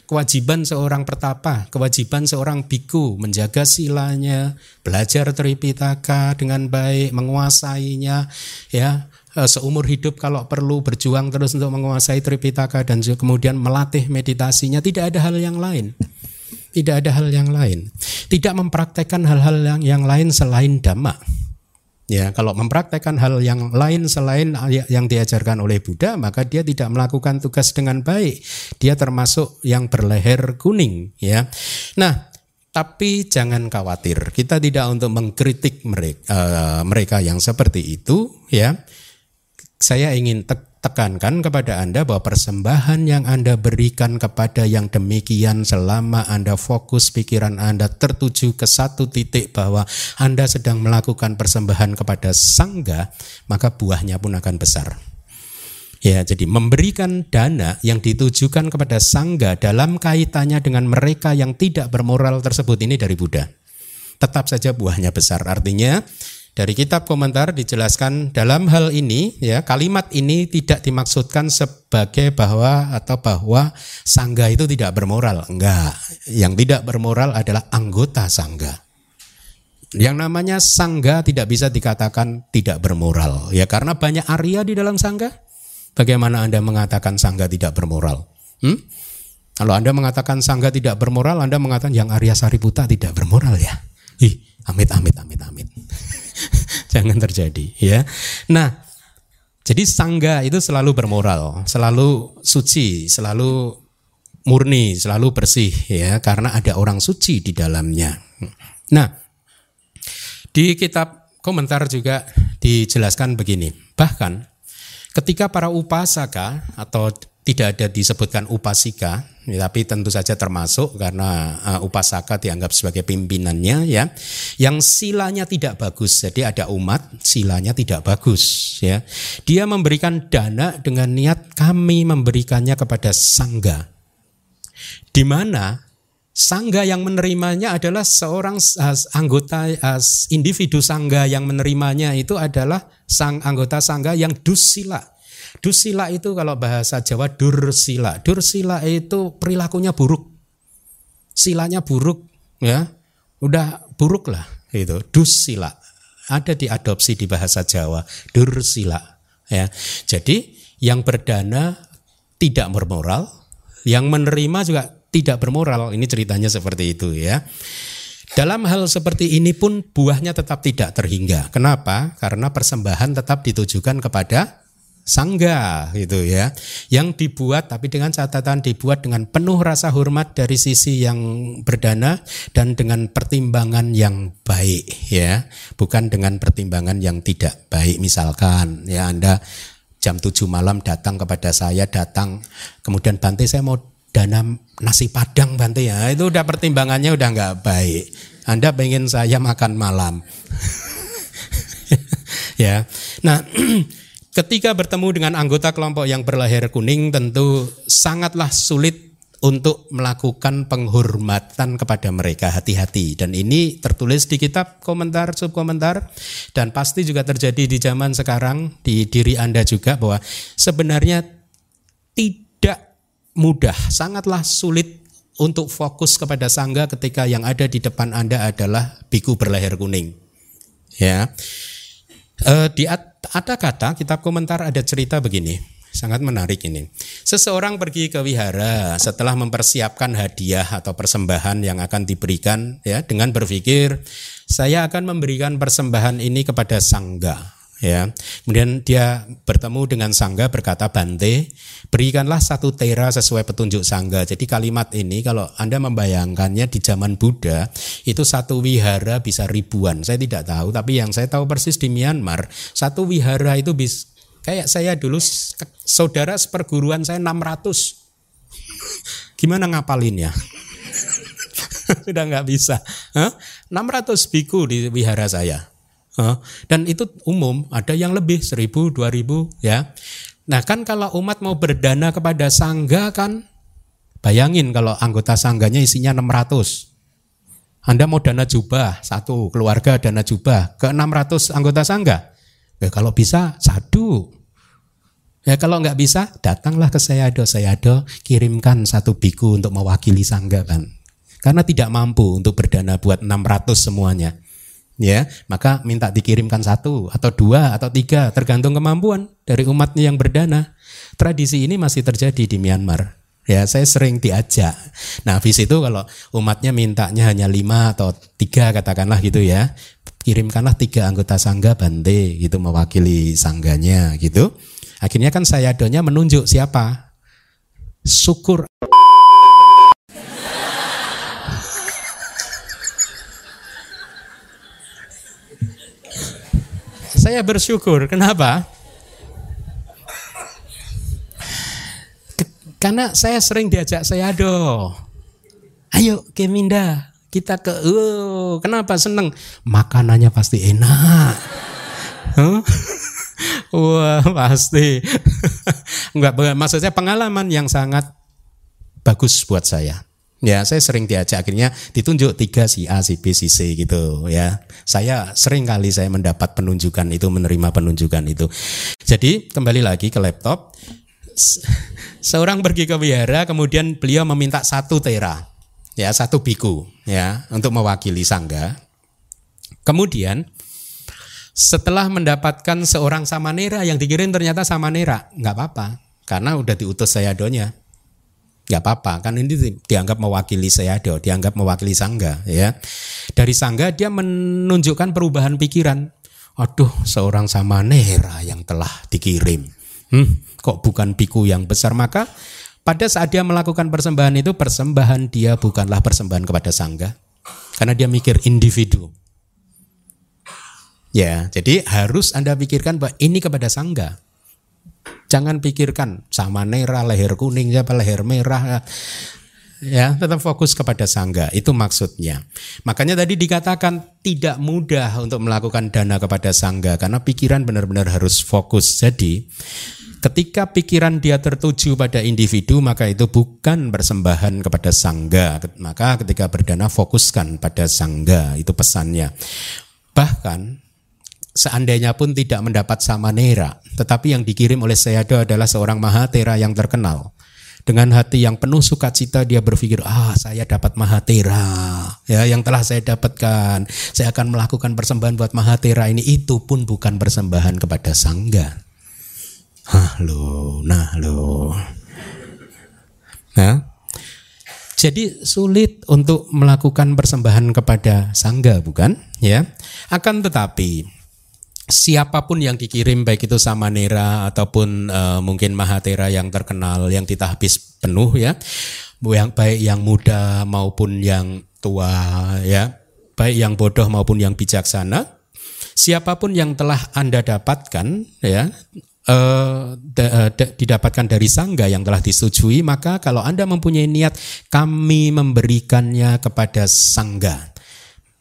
Kewajiban seorang pertapa, kewajiban seorang biku menjaga silanya, belajar tripitaka dengan baik, menguasainya, ya, seumur hidup kalau perlu berjuang terus untuk menguasai Tripitaka dan kemudian melatih meditasinya tidak ada hal yang lain. Tidak ada hal yang lain. Tidak mempraktekkan hal-hal yang yang lain selain dhamma. Ya, kalau mempraktekkan hal yang lain selain yang diajarkan oleh Buddha, maka dia tidak melakukan tugas dengan baik. Dia termasuk yang berleher kuning, ya. Nah, tapi jangan khawatir, kita tidak untuk mengkritik mereka, uh, eh, mereka yang seperti itu, ya saya ingin tekankan kepada Anda bahwa persembahan yang Anda berikan kepada yang demikian selama Anda fokus pikiran Anda tertuju ke satu titik bahwa Anda sedang melakukan persembahan kepada sangga, maka buahnya pun akan besar. Ya, jadi memberikan dana yang ditujukan kepada sangga dalam kaitannya dengan mereka yang tidak bermoral tersebut ini dari Buddha. Tetap saja buahnya besar. Artinya dari kitab komentar dijelaskan dalam hal ini ya kalimat ini tidak dimaksudkan sebagai bahwa atau bahwa sangga itu tidak bermoral. Enggak. Yang tidak bermoral adalah anggota sangga. Yang namanya sangga tidak bisa dikatakan tidak bermoral ya karena banyak Arya di dalam sangga. Bagaimana Anda mengatakan sangga tidak bermoral? Hmm? Kalau Anda mengatakan sangga tidak bermoral, Anda mengatakan yang Arya Sariputa tidak bermoral ya. Ih, amit amit amit amit. Jangan terjadi ya. Nah, jadi sangga itu selalu bermoral, selalu suci, selalu murni, selalu bersih ya karena ada orang suci di dalamnya. Nah, di kitab komentar juga dijelaskan begini. Bahkan ketika para upasaka atau tidak ada disebutkan upasika, ya, tapi tentu saja termasuk karena uh, upasaka dianggap sebagai pimpinannya ya. Yang silanya tidak bagus. Jadi ada umat silanya tidak bagus ya. Dia memberikan dana dengan niat kami memberikannya kepada sangga. Di mana sangga yang menerimanya adalah seorang uh, anggota uh, individu sangga yang menerimanya itu adalah sang anggota sangga yang dusila Dusila itu kalau bahasa Jawa dursila. Dursila itu perilakunya buruk. Silanya buruk ya. Udah buruk lah itu. Dusila. Ada diadopsi di bahasa Jawa. Dursila ya. Jadi yang berdana tidak bermoral, yang menerima juga tidak bermoral. Ini ceritanya seperti itu ya. Dalam hal seperti ini pun buahnya tetap tidak terhingga. Kenapa? Karena persembahan tetap ditujukan kepada sangga gitu ya yang dibuat tapi dengan catatan dibuat dengan penuh rasa hormat dari sisi yang berdana dan dengan pertimbangan yang baik ya. Bukan dengan pertimbangan yang tidak baik. Misalkan ya Anda jam 7 malam datang kepada saya datang kemudian Bante saya mau dana nasi padang Bante. Ya itu udah pertimbangannya udah nggak baik. Anda pengen saya makan malam. Ya. Nah ketika bertemu dengan anggota kelompok yang berlahir kuning tentu sangatlah sulit untuk melakukan penghormatan kepada mereka. Hati-hati. Dan ini tertulis di kitab komentar subkomentar dan pasti juga terjadi di zaman sekarang di diri Anda juga bahwa sebenarnya tidak mudah sangatlah sulit untuk fokus kepada sangga ketika yang ada di depan Anda adalah biku berlahir kuning. Ya. Uh, di ada kata kitab komentar ada cerita begini, sangat menarik ini. Seseorang pergi ke wihara setelah mempersiapkan hadiah atau persembahan yang akan diberikan ya dengan berpikir saya akan memberikan persembahan ini kepada sangga ya. Kemudian dia bertemu dengan sangga berkata Bante, berikanlah satu tera sesuai petunjuk sangga. Jadi kalimat ini kalau Anda membayangkannya di zaman Buddha itu satu wihara bisa ribuan. Saya tidak tahu, tapi yang saya tahu persis di Myanmar satu wihara itu bisa kayak saya dulu saudara seperguruan saya 600. Gimana ngapalinnya? Sudah nggak bisa. Huh? 600 biku di wihara saya. Dan itu umum, ada yang lebih seribu, dua ribu, ya. Nah kan kalau umat mau berdana kepada sangga kan, bayangin kalau anggota sangganya isinya 600. Anda mau dana jubah, satu keluarga dana jubah ke 600 anggota sangga. Ya kalau bisa satu. Ya kalau nggak bisa, datanglah ke Sayado. Sayado kirimkan satu biku untuk mewakili sangga kan. Karena tidak mampu untuk berdana buat 600 semuanya ya maka minta dikirimkan satu atau dua atau tiga tergantung kemampuan dari umatnya yang berdana. Tradisi ini masih terjadi di Myanmar. Ya saya sering diajak. Nah habis itu kalau umatnya mintanya hanya lima atau tiga katakanlah gitu ya kirimkanlah tiga anggota sangga bante gitu mewakili sangganya gitu. Akhirnya kan saya donya menunjuk siapa? Syukur Saya bersyukur. Kenapa? Karena saya sering diajak saya do. Ayo ke Minda, kita ke oh, kenapa seneng? Makanannya pasti enak. Huh? Wah, pasti. Enggak, maksudnya pengalaman yang sangat bagus buat saya. Ya, saya sering diajak akhirnya ditunjuk tiga si A, si B, si C gitu ya. Saya sering kali saya mendapat penunjukan itu, menerima penunjukan itu. Jadi kembali lagi ke laptop. Seorang pergi ke wihara, kemudian beliau meminta satu tera, ya satu biku, ya untuk mewakili sangga. Kemudian setelah mendapatkan seorang samanera yang dikirim ternyata samanera, nggak apa-apa, karena udah diutus saya donya nggak apa-apa. Kan ini dianggap mewakili sayado dianggap mewakili sangga ya. Dari sangga dia menunjukkan perubahan pikiran. Aduh seorang samanera yang telah dikirim. Hmm, kok bukan biku yang besar? Maka pada saat dia melakukan persembahan itu persembahan dia bukanlah persembahan kepada sangga. Karena dia mikir individu. Ya jadi harus anda pikirkan bahwa ini kepada sangga Jangan pikirkan sama nera, leher kuning, siapa leher merah. Ya, tetap fokus kepada sangga. Itu maksudnya. Makanya tadi dikatakan tidak mudah untuk melakukan dana kepada sangga karena pikiran benar-benar harus fokus. Jadi, ketika pikiran dia tertuju pada individu maka itu bukan persembahan kepada sangga. Maka ketika berdana fokuskan pada sangga. Itu pesannya. Bahkan seandainya pun tidak mendapat samanera, tetapi yang dikirim oleh Sayado adalah seorang mahatera yang terkenal. Dengan hati yang penuh sukacita dia berpikir, ah saya dapat mahatera, ya yang telah saya dapatkan. Saya akan melakukan persembahan buat mahatera ini. Itu pun bukan persembahan kepada sangga. Hah lo, nah lo. Nah, jadi sulit untuk melakukan persembahan kepada sangga, bukan? Ya, akan tetapi siapa pun yang dikirim baik itu Samanera ataupun uh, mungkin Mahatera yang terkenal yang tidak habis penuh ya. Yang baik yang muda maupun yang tua ya. Baik yang bodoh maupun yang bijaksana. Siapa pun yang telah Anda dapatkan ya uh, didapatkan dari sangga yang telah disetujui maka kalau Anda mempunyai niat kami memberikannya kepada sangga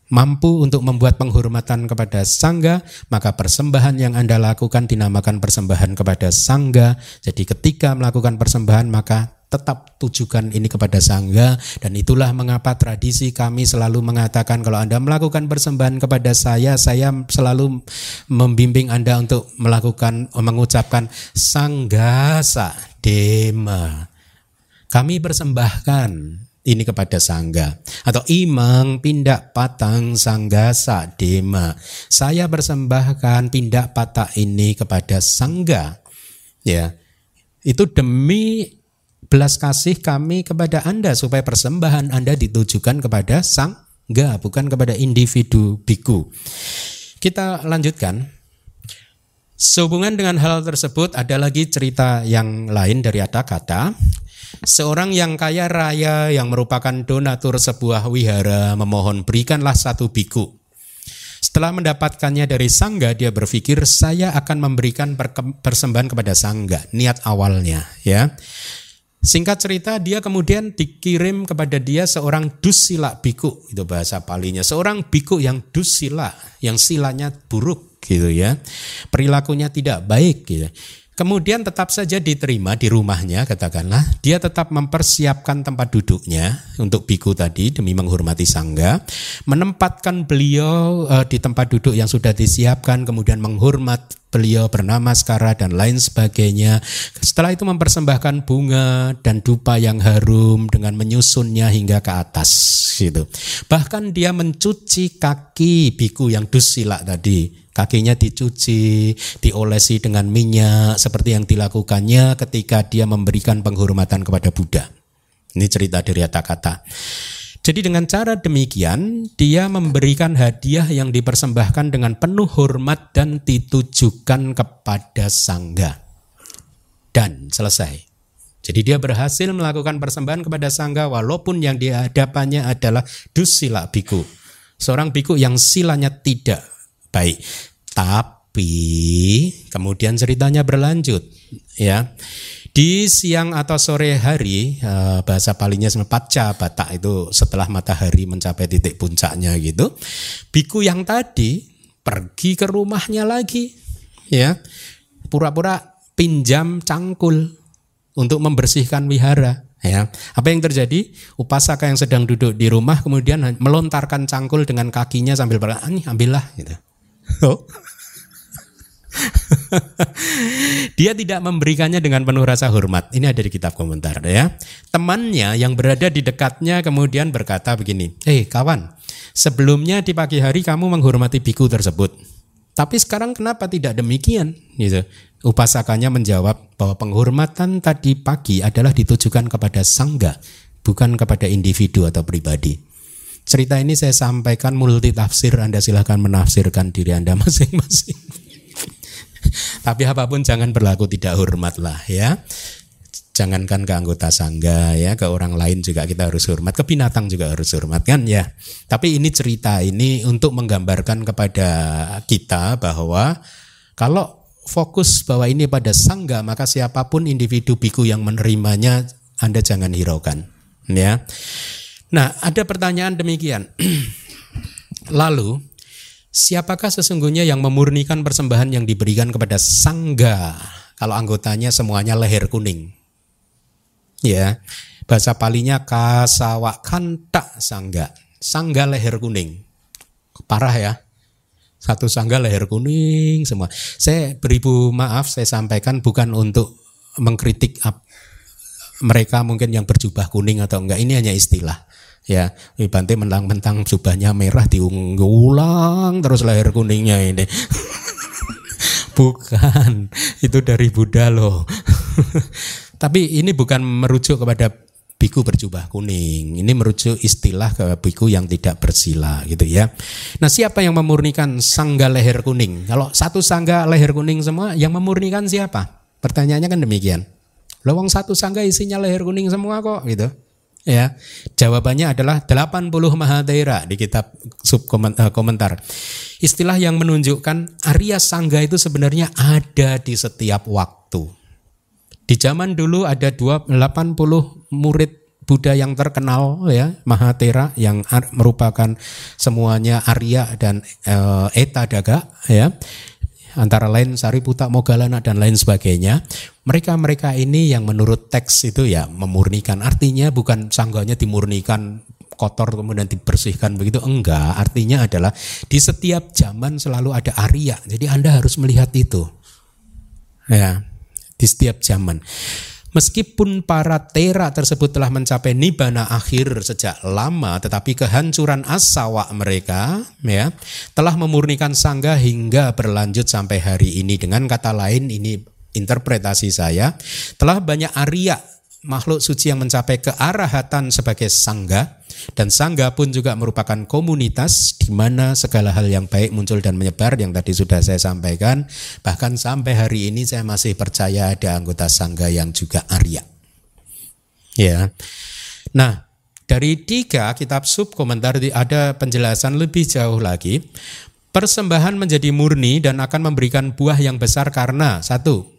mampu untuk membuat penghormatan kepada sangga, maka persembahan yang Anda lakukan dinamakan persembahan kepada sangga. Jadi ketika melakukan persembahan maka tetap tujukan ini kepada sangga dan itulah mengapa tradisi kami selalu mengatakan kalau Anda melakukan persembahan kepada saya saya selalu membimbing Anda untuk melakukan mengucapkan sanggasa dema kami persembahkan ini kepada sangga. Atau imang pindak patang sangga dema saya persembahkan pindak patah ini kepada sangga. Ya. Itu demi belas kasih kami kepada Anda supaya persembahan Anda ditujukan kepada sangga bukan kepada individu biku. Kita lanjutkan. Sehubungan dengan hal tersebut ada lagi cerita yang lain dari kata-kata Seorang yang kaya raya yang merupakan donatur sebuah wihara memohon berikanlah satu biku. Setelah mendapatkannya dari sangga, dia berpikir saya akan memberikan persembahan kepada sangga. Niat awalnya, ya. Singkat cerita, dia kemudian dikirim kepada dia seorang dusila biku, itu bahasa palinya. Seorang biku yang dusila, yang silanya buruk gitu ya. Perilakunya tidak baik gitu. Kemudian tetap saja diterima di rumahnya katakanlah. Dia tetap mempersiapkan tempat duduknya untuk biku tadi demi menghormati sangga, menempatkan beliau uh, di tempat duduk yang sudah disiapkan kemudian menghormat beliau bernama Skara dan lain sebagainya. Setelah itu mempersembahkan bunga dan dupa yang harum dengan menyusunnya hingga ke atas gitu. Bahkan dia mencuci kaki biku yang dusila tadi kakinya dicuci, diolesi dengan minyak seperti yang dilakukannya ketika dia memberikan penghormatan kepada Buddha. Ini cerita dari kata-kata. Jadi dengan cara demikian dia memberikan hadiah yang dipersembahkan dengan penuh hormat dan ditujukan kepada sangga. Dan selesai. Jadi dia berhasil melakukan persembahan kepada sangga walaupun yang dihadapannya adalah dusila biku. Seorang biku yang silanya tidak baik. Tapi kemudian ceritanya berlanjut ya. Di siang atau sore hari eh, bahasa palingnya pasca batak itu setelah matahari mencapai titik puncaknya gitu. Biku yang tadi pergi ke rumahnya lagi ya. Pura-pura pinjam cangkul untuk membersihkan wihara ya. Apa yang terjadi? Upasaka yang sedang duduk di rumah kemudian melontarkan cangkul dengan kakinya sambil berkata, "Nih, ambillah." gitu. Oh. Dia tidak memberikannya dengan penuh rasa hormat. Ini ada di kitab komentar ya. Temannya yang berada di dekatnya kemudian berkata begini, "Eh, hey, kawan, sebelumnya di pagi hari kamu menghormati biku tersebut. Tapi sekarang kenapa tidak demikian?" gitu. Upasakanya menjawab bahwa penghormatan tadi pagi adalah ditujukan kepada sangga, bukan kepada individu atau pribadi. Cerita ini saya sampaikan multi tafsir, Anda silahkan menafsirkan diri Anda masing-masing. Tapi apa pun jangan berlaku tidak hormat lah ya. Jangankan ke anggota sangga ya, ke orang lain juga kita harus hormat, ke binatang juga harus hormat kan ya. Tapi ini cerita ini untuk menggambarkan kepada kita bahwa kalau fokus bahwa ini pada sangga, maka siapa pun individu biku yang menerimanya Anda jangan hiraukan. Ya. Nah, ada pertanyaan demikian. Lalu, siapakah sesungguhnya yang memurnikan persembahan yang diberikan kepada sangga? Kalau anggotanya semuanya leher kuning. Ya. Bahasa palinya kasawakanta sangga. Sangga leher kuning. Parah ya satu sangga leher kuning semua. Saya beribu maaf saya sampaikan bukan untuk mengkritik mereka mungkin yang berjubah kuning atau enggak ini hanya istilah ya Bante mentang-mentang jubahnya merah diulang terus leher kuningnya ini bukan itu dari Buddha loh tapi ini bukan merujuk kepada biku berjubah kuning. Ini merujuk istilah ke biku yang tidak bersila gitu ya. Nah siapa yang memurnikan sangga leher kuning? Kalau satu sangga leher kuning semua, yang memurnikan siapa? Pertanyaannya kan demikian. Lawang satu sangga isinya leher kuning semua kok gitu. Ya, jawabannya adalah 80 Mahatera di kitab sub eh, komentar. Istilah yang menunjukkan Arya Sangga itu sebenarnya ada di setiap waktu. Di zaman dulu ada 80 murid Buddha yang terkenal ya, Mahatera yang merupakan semuanya Arya dan e, Eta Daga ya. Antara lain Sariputta Mogalana dan lain sebagainya. Mereka-mereka ini yang menurut teks itu ya memurnikan. Artinya bukan sangganya dimurnikan kotor kemudian dibersihkan begitu enggak artinya adalah di setiap zaman selalu ada Arya jadi Anda harus melihat itu ya di setiap zaman. Meskipun para tera tersebut telah mencapai nibana akhir sejak lama, tetapi kehancuran asawa mereka ya telah memurnikan sangga hingga berlanjut sampai hari ini. Dengan kata lain, ini interpretasi saya, telah banyak Arya makhluk suci yang mencapai kearahatan sebagai sangga dan sangga pun juga merupakan komunitas di mana segala hal yang baik muncul dan menyebar yang tadi sudah saya sampaikan. Bahkan sampai hari ini saya masih percaya ada anggota sangga yang juga Arya. Ya. Nah dari tiga kitab sub komentar ada penjelasan lebih jauh lagi. Persembahan menjadi murni dan akan memberikan buah yang besar karena satu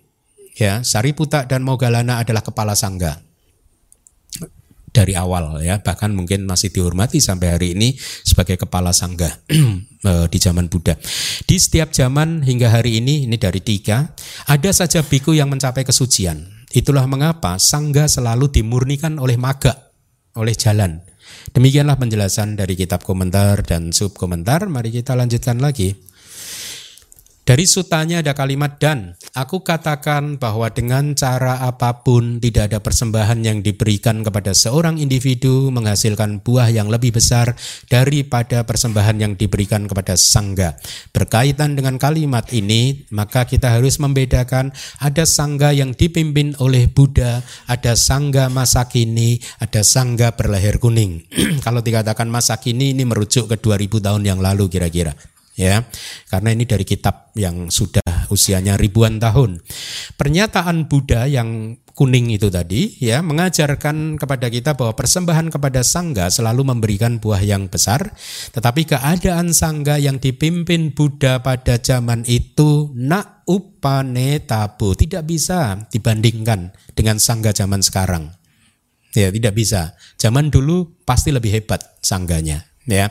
ya Sariputta dan Mogalana adalah kepala sangga. Dari awal ya. Bahkan mungkin masih dihormati sampai hari ini sebagai kepala sangga eh, di zaman Buddha. Di setiap zaman hingga hari ini ini dari tiga ada saja biku yang mencapai kesucian. Itulah mengapa sangga selalu dimurnikan oleh maga oleh jalan. Demikianlah penjelasan dari kitab komentar dan sub komentar. Mari kita lanjutkan lagi dari sutanya ada kalimat dan aku katakan bahwa dengan cara apa pun tidak ada persembahan yang diberikan kepada seorang individu menghasilkan buah yang lebih besar daripada persembahan yang diberikan kepada sangga. Berkaitan dengan kalimat ini, maka kita harus membedakan ada sangga yang dipimpin oleh Buddha, ada sangga masa kini, ada sangga berleher kuning. Kalau dikatakan masa kini ini merujuk ke 2000 tahun yang lalu kira-kira ya. Karena ini dari kitab yang sudah usianya ribuan tahun. Pernyataan Buddha yang kuning itu tadi ya mengajarkan kepada kita bahwa persembahan kepada sangga selalu memberikan buah yang besar tetapi keadaan sangga yang dipimpin Buddha pada zaman itu nak upane tabu tidak bisa dibandingkan dengan sangga zaman sekarang. Ya tidak bisa. Zaman dulu pasti lebih hebat sangganya ya.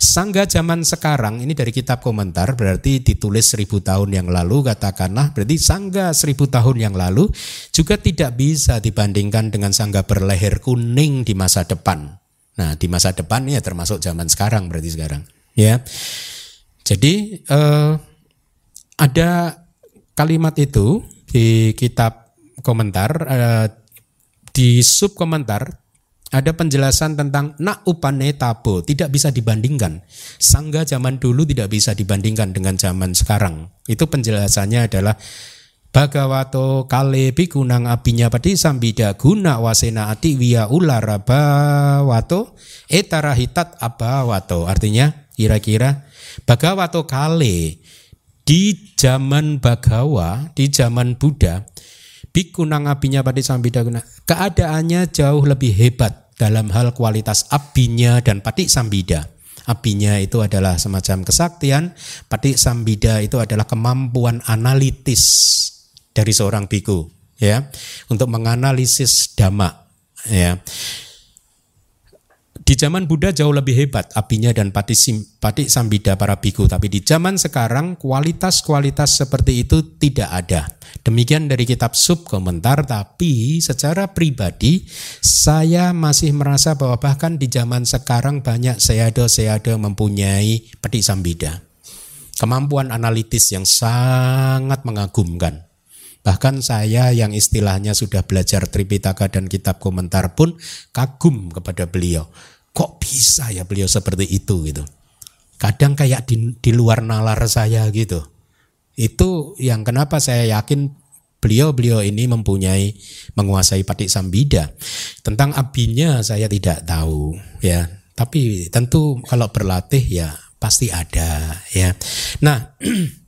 Sangga zaman sekarang ini dari kitab komentar berarti ditulis seribu tahun yang lalu katakanlah berarti sangga seribu tahun yang lalu juga tidak bisa dibandingkan dengan sangga berleher kuning di masa depan. Nah di masa depan ya termasuk zaman sekarang berarti sekarang ya. Jadi eh, ada kalimat itu di kitab komentar eh, di sub komentar ada penjelasan tentang nak upane tabo tidak bisa dibandingkan. Sangga zaman dulu tidak bisa dibandingkan dengan zaman sekarang. Itu penjelasannya adalah Bhagavato kale bikunang abinya padi sambida guna wasena ati wiya ulara bawato etarahitat abawato. Artinya kira-kira Bhagavato kale di zaman Bhagawa, di zaman Buddha bikunang abinya pada sambida guna. Keadaannya jauh lebih hebat dalam hal kualitas abinya dan patik sambida. apinya itu adalah semacam kesaktian, pati sambida itu adalah kemampuan analitis dari seorang biku ya untuk menganalisis dhamma ya di zaman Buddha jauh lebih hebat apinya dan pati, pati sambida para biku. Tapi di zaman sekarang kualitas-kualitas seperti itu tidak ada. Demikian dari kitab sub komentar. Tapi secara pribadi saya masih merasa bahwa bahkan di zaman sekarang banyak seado-seado mempunyai pati sambida. Kemampuan analitis yang sangat mengagumkan. Bahkan saya yang istilahnya sudah belajar Tripitaka dan kitab komentar pun kagum kepada beliau kok bisa ya beliau seperti itu gitu. Kadang kayak di, di luar nalar saya gitu. Itu yang kenapa saya yakin beliau-beliau ini mempunyai menguasai patik sambida. Tentang abinya saya tidak tahu ya. Tapi tentu kalau berlatih ya pasti ada ya. Nah,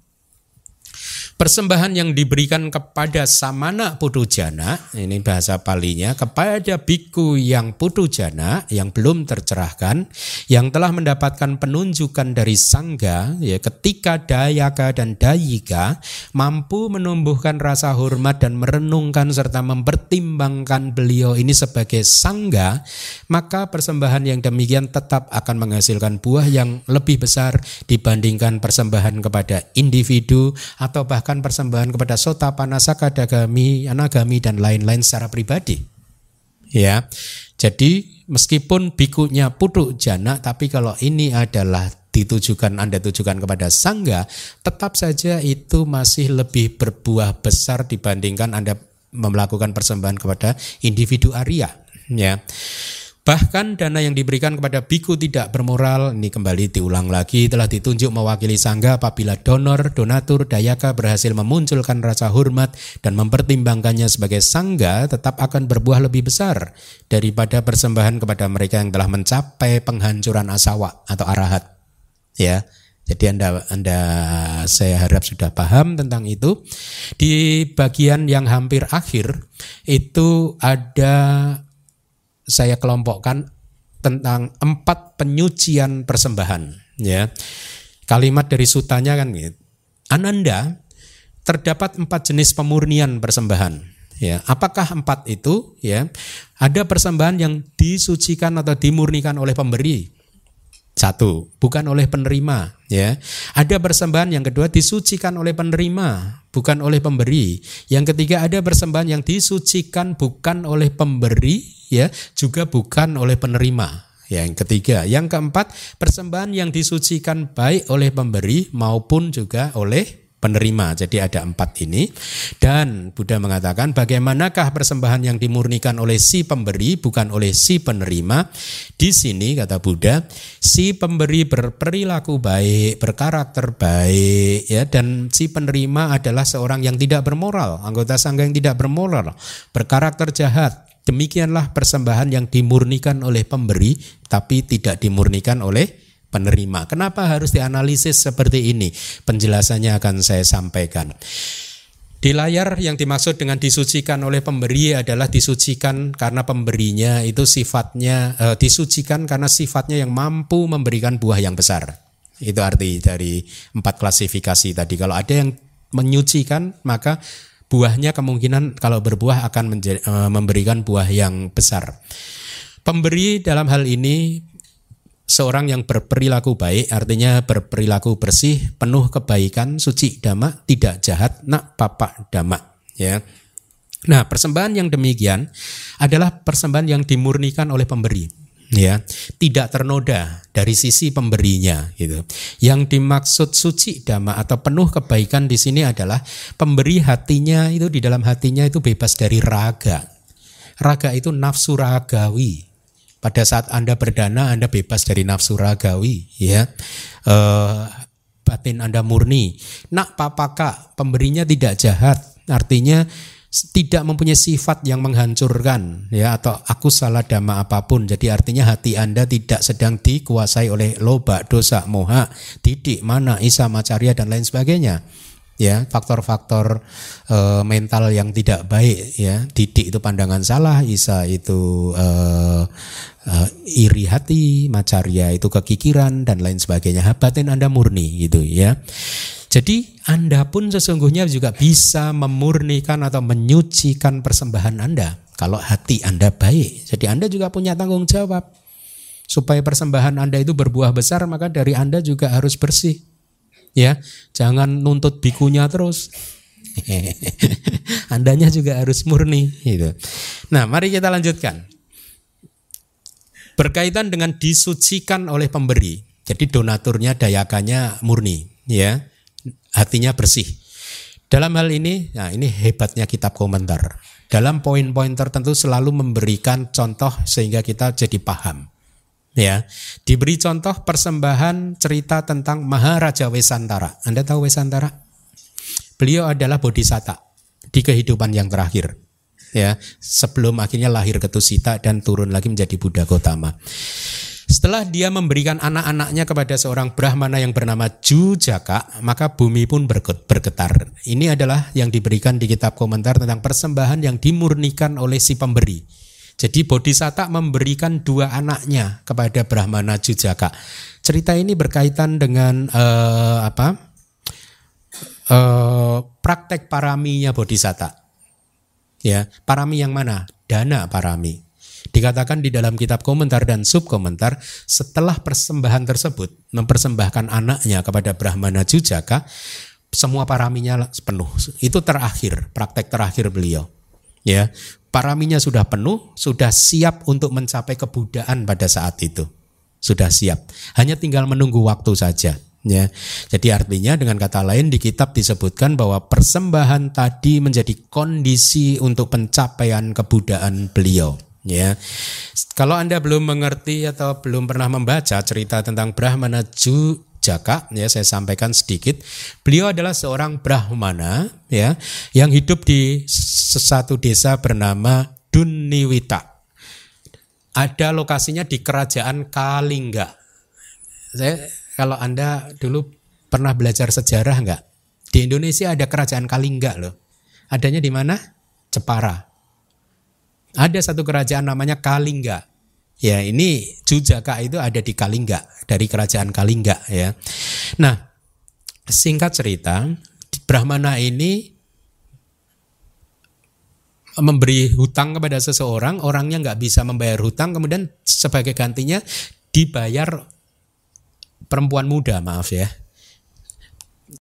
persembahan yang diberikan kepada samana putujana, ini bahasa palinya, kepada biku yang putujana yang belum tercerahkan, yang telah mendapatkan penunjukan dari sangga, ya ketika dayaka dan dayika mampu menumbuhkan rasa hormat dan merenungkan serta mempertimbangkan beliau ini sebagai sangga, maka persembahan yang demikian tetap akan menghasilkan buah yang lebih besar dibandingkan persembahan kepada individu atau bahkan persembahan kepada sota, panasaka, dagami, anagami dan lain-lain secara pribadi. Ya. Jadi meskipun bikunya putu jana tapi kalau ini adalah ditujukan Anda tujukan kepada sangga, tetap saja itu masih lebih berbuah besar dibandingkan Anda melakukan persembahan kepada individu Arya, ya. Bahkan dana yang diberikan kepada biku tidak bermoral, ini kembali diulang lagi, telah ditunjuk mewakili sangga apabila donor, donatur, dayaka berhasil memunculkan rasa hormat dan mempertimbangkannya sebagai sangga tetap akan berbuah lebih besar daripada persembahan kepada mereka yang telah mencapai penghancuran asawa atau arahat. Ya, jadi Anda Anda saya harap sudah paham tentang itu. Di bagian yang hampir akhir itu ada saya kelompokkan tentang empat penyucian persembahan ya. Kalimat dari sutanya kan gitu. Ananda terdapat empat jenis pemurnian persembahan ya. Apakah empat itu ya? Ada persembahan yang disucikan atau dimurnikan oleh pemberi satu, bukan oleh penerima, ya. Ada persembahan yang kedua disucikan oleh penerima, bukan oleh pemberi. Yang ketiga ada persembahan yang disucikan bukan oleh pemberi, ya, juga bukan oleh penerima. Yang ketiga, yang keempat, persembahan yang disucikan baik oleh pemberi maupun juga oleh penerima. Jadi ada empat ini. Dan Buddha mengatakan bagaimanakah persembahan yang dimurnikan oleh si pemberi bukan oleh si penerima. Di sini kata Buddha, si pemberi berperilaku baik, berkarakter baik ya dan si penerima adalah seorang yang tidak bermoral, anggota sangga yang tidak bermoral, berkarakter jahat. Demikianlah persembahan yang dimurnikan oleh pemberi tapi tidak dimurnikan oleh penerima. Kenapa harus dianalisis seperti ini? Penjelasannya akan saya sampaikan. Di layar yang dimaksud dengan disucikan oleh pemberi adalah disucikan karena pemberinya itu sifatnya eh, disucikan karena sifatnya yang mampu memberikan buah yang besar. Itu arti dari empat klasifikasi tadi. Kalau ada yang menyucikan maka buahnya kemungkinan kalau berbuah akan eh, memberikan buah yang besar. Pemberi dalam hal ini seorang yang berperilaku baik artinya berperilaku bersih penuh kebaikan suci dhamma tidak jahat nak papa dhamma ya. Nah persembahan yang demikian adalah persembahan yang dimurnikan oleh pemberi ya. Tidak ternoda dari sisi pemberinya gitu. Yang dimaksud suci dhamma atau penuh kebaikan di sini adalah pemberi hatinya itu di dalam hatinya itu bebas dari raga. Raga itu nafsu ragawi pada saat Anda berdana, Anda bebas dari nafsu ragawi, ya. E, batin Anda murni. Nak papaka, pemberinya tidak jahat, artinya tidak mempunyai sifat yang menghancurkan ya atau aku salah dama apa pun jadi artinya hati anda tidak sedang dikuasai oleh loba dosa moha didik mana isa macaria dan lain sebagainya ya faktor-faktor e, mental yang tidak baik ya didik itu pandangan salah isa itu e, e, iri hati, macarya itu kekikiran dan lain sebagainya. Batin Anda murni gitu ya. Jadi Anda pun sesungguhnya juga bisa memurnikan atau menyucikan persembahan Anda kalau hati Anda baik. Jadi Anda juga punya tanggung jawab supaya persembahan Anda itu berbuah besar maka dari Anda juga harus bersih. Ya, jangan nuntut bikunya terus. Andanya juga harus murni gitu. Nah, mari kita lanjutkan. Berkaitan dengan disucikan oleh pemberi. Jadi donaturnya dayakannya murni, ya hatinya bersih. Dalam hal ini, nah ini hebatnya kitab komentar. Dalam poin-poin tertentu selalu memberikan contoh sehingga kita jadi paham. Ya, diberi contoh persembahan cerita tentang Maharaja Wesantara. Anda tahu Wesantara? Beliau adalah bodhisatta di kehidupan yang terakhir. Ya, sebelum akhirnya lahir ke Tusita dan turun lagi menjadi Buddha Gotama. Setelah dia memberikan anak-anaknya kepada seorang Brahmana yang bernama Jujaka, maka bumi pun bergetar. Ini adalah yang diberikan di kitab komentar tentang persembahan yang dimurnikan oleh si pemberi. Jadi Bodhisatta memberikan dua anaknya kepada Brahmana Jujaka. Cerita ini berkaitan dengan uh, apa? Uh, praktek paraminya Bodhisatta. Ya, parami yang mana? Dana parami. Dikatakan di dalam kitab komentar dan subkomentar, setelah persembahan tersebut mempersembahkan anaknya kepada Brahmana Jujaka, semua paraminya penuh. Itu terakhir, praktek terakhir beliau. Ya, paraminya sudah penuh, sudah siap untuk mencapai kebudaan pada saat itu. Sudah siap. Hanya tinggal menunggu waktu saja. Ya, jadi artinya dengan kata lain di kitab disebutkan bahwa persembahan tadi menjadi kondisi untuk pencapaian kebudaan beliau. Ya, kalau anda belum mengerti atau belum pernah membaca cerita tentang Brahmana Jaka, ya saya sampaikan sedikit. Beliau adalah seorang Brahmana, ya, yang hidup di satu desa bernama Duniwita. Ada lokasinya di kerajaan Kalingga. Saya kalau anda dulu pernah belajar sejarah enggak? Di Indonesia ada kerajaan Kalingga loh. Adanya di mana? Jepara. Ada satu kerajaan namanya Kalingga. Ya, ini Jujaka itu ada di Kalingga, dari kerajaan Kalingga ya. Nah, singkat cerita, Brahmana ini memberi hutang kepada seseorang, orangnya nggak bisa membayar hutang, kemudian sebagai gantinya dibayar perempuan muda, maaf ya.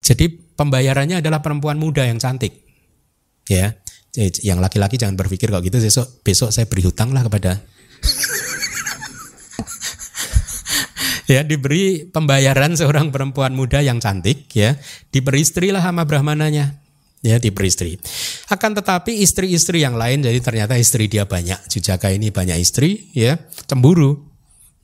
Jadi pembayarannya adalah perempuan muda yang cantik. Ya eh, yang laki-laki jangan berpikir kalau gitu besok besok saya beri hutang lah kepada ya diberi pembayaran seorang perempuan muda yang cantik ya. Lah sama brahmananya. Ya diberi istri. Akan tetapi istri-istri yang lain jadi ternyata istri dia banyak. Jujaka ini banyak istri ya. Cemburu.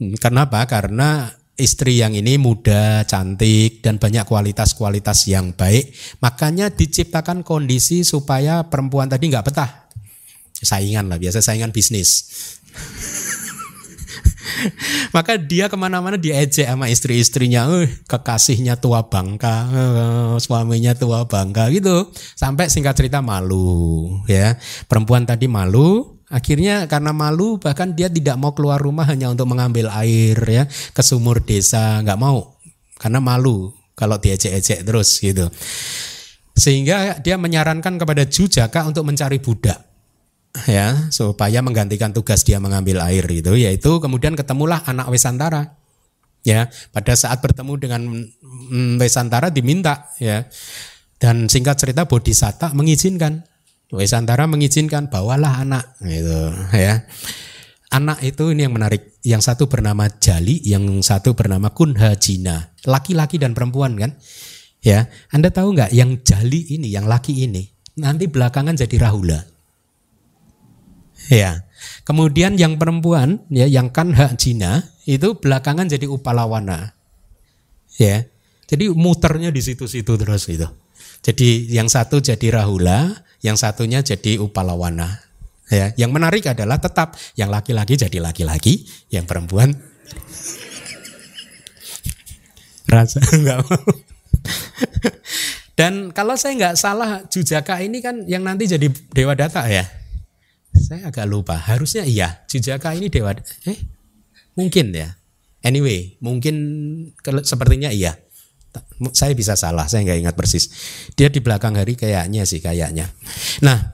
Hmm, kenapa? Karena istri yang ini muda, cantik, dan banyak kualitas-kualitas yang baik. Makanya diciptakan kondisi supaya perempuan tadi nggak betah. Saingan lah, biasa saingan bisnis. Maka dia ke mana-mana diejek sama istri-istrinya, uh, kekasihnya tua bangka, uh, suaminya tua bangka gitu. Sampai singkat cerita malu, ya. Perempuan tadi malu, Akhirnya karena malu bahkan dia tidak mau keluar rumah hanya untuk mengambil air ya ke sumur desa, nggak mau karena malu kalau diejek-ejek terus gitu. Sehingga dia menyarankan kepada Jujaka untuk mencari budak ya supaya menggantikan tugas dia mengambil air itu yaitu kemudian ketemulah anak Wesantara ya pada saat bertemu dengan mm, Wesantara diminta ya dan singkat cerita Bodhisatta mengizinkan Wesantara mengizinkan bawalah anak gitu ya. Anak itu ini yang menarik. Yang satu bernama Jali, yang satu bernama Kunhajina. Laki-laki dan perempuan kan? Ya, Anda tahu nggak yang Jali ini, yang laki ini nanti belakangan jadi Rahula. Ya. Kemudian yang perempuan ya yang Kanhajina itu belakangan jadi Upalawana. Ya. Jadi muternya di situ-situ terus itu. Jadi yang satu jadi Rahula, yang satunya jadi upalawana. Ya, yang menarik adalah tetap yang laki-laki jadi laki-laki, yang perempuan rasa nggak mau. Dan kalau saya nggak salah Jujaka ini kan yang nanti jadi dewa data ya. Saya agak lupa. Harusnya iya. Jujaka ini dewa eh Mungkin ya. Anyway, mungkin sepertinya iya. Saya bisa salah, saya nggak ingat persis. Dia di belakang hari kayaknya sih kayaknya. Nah,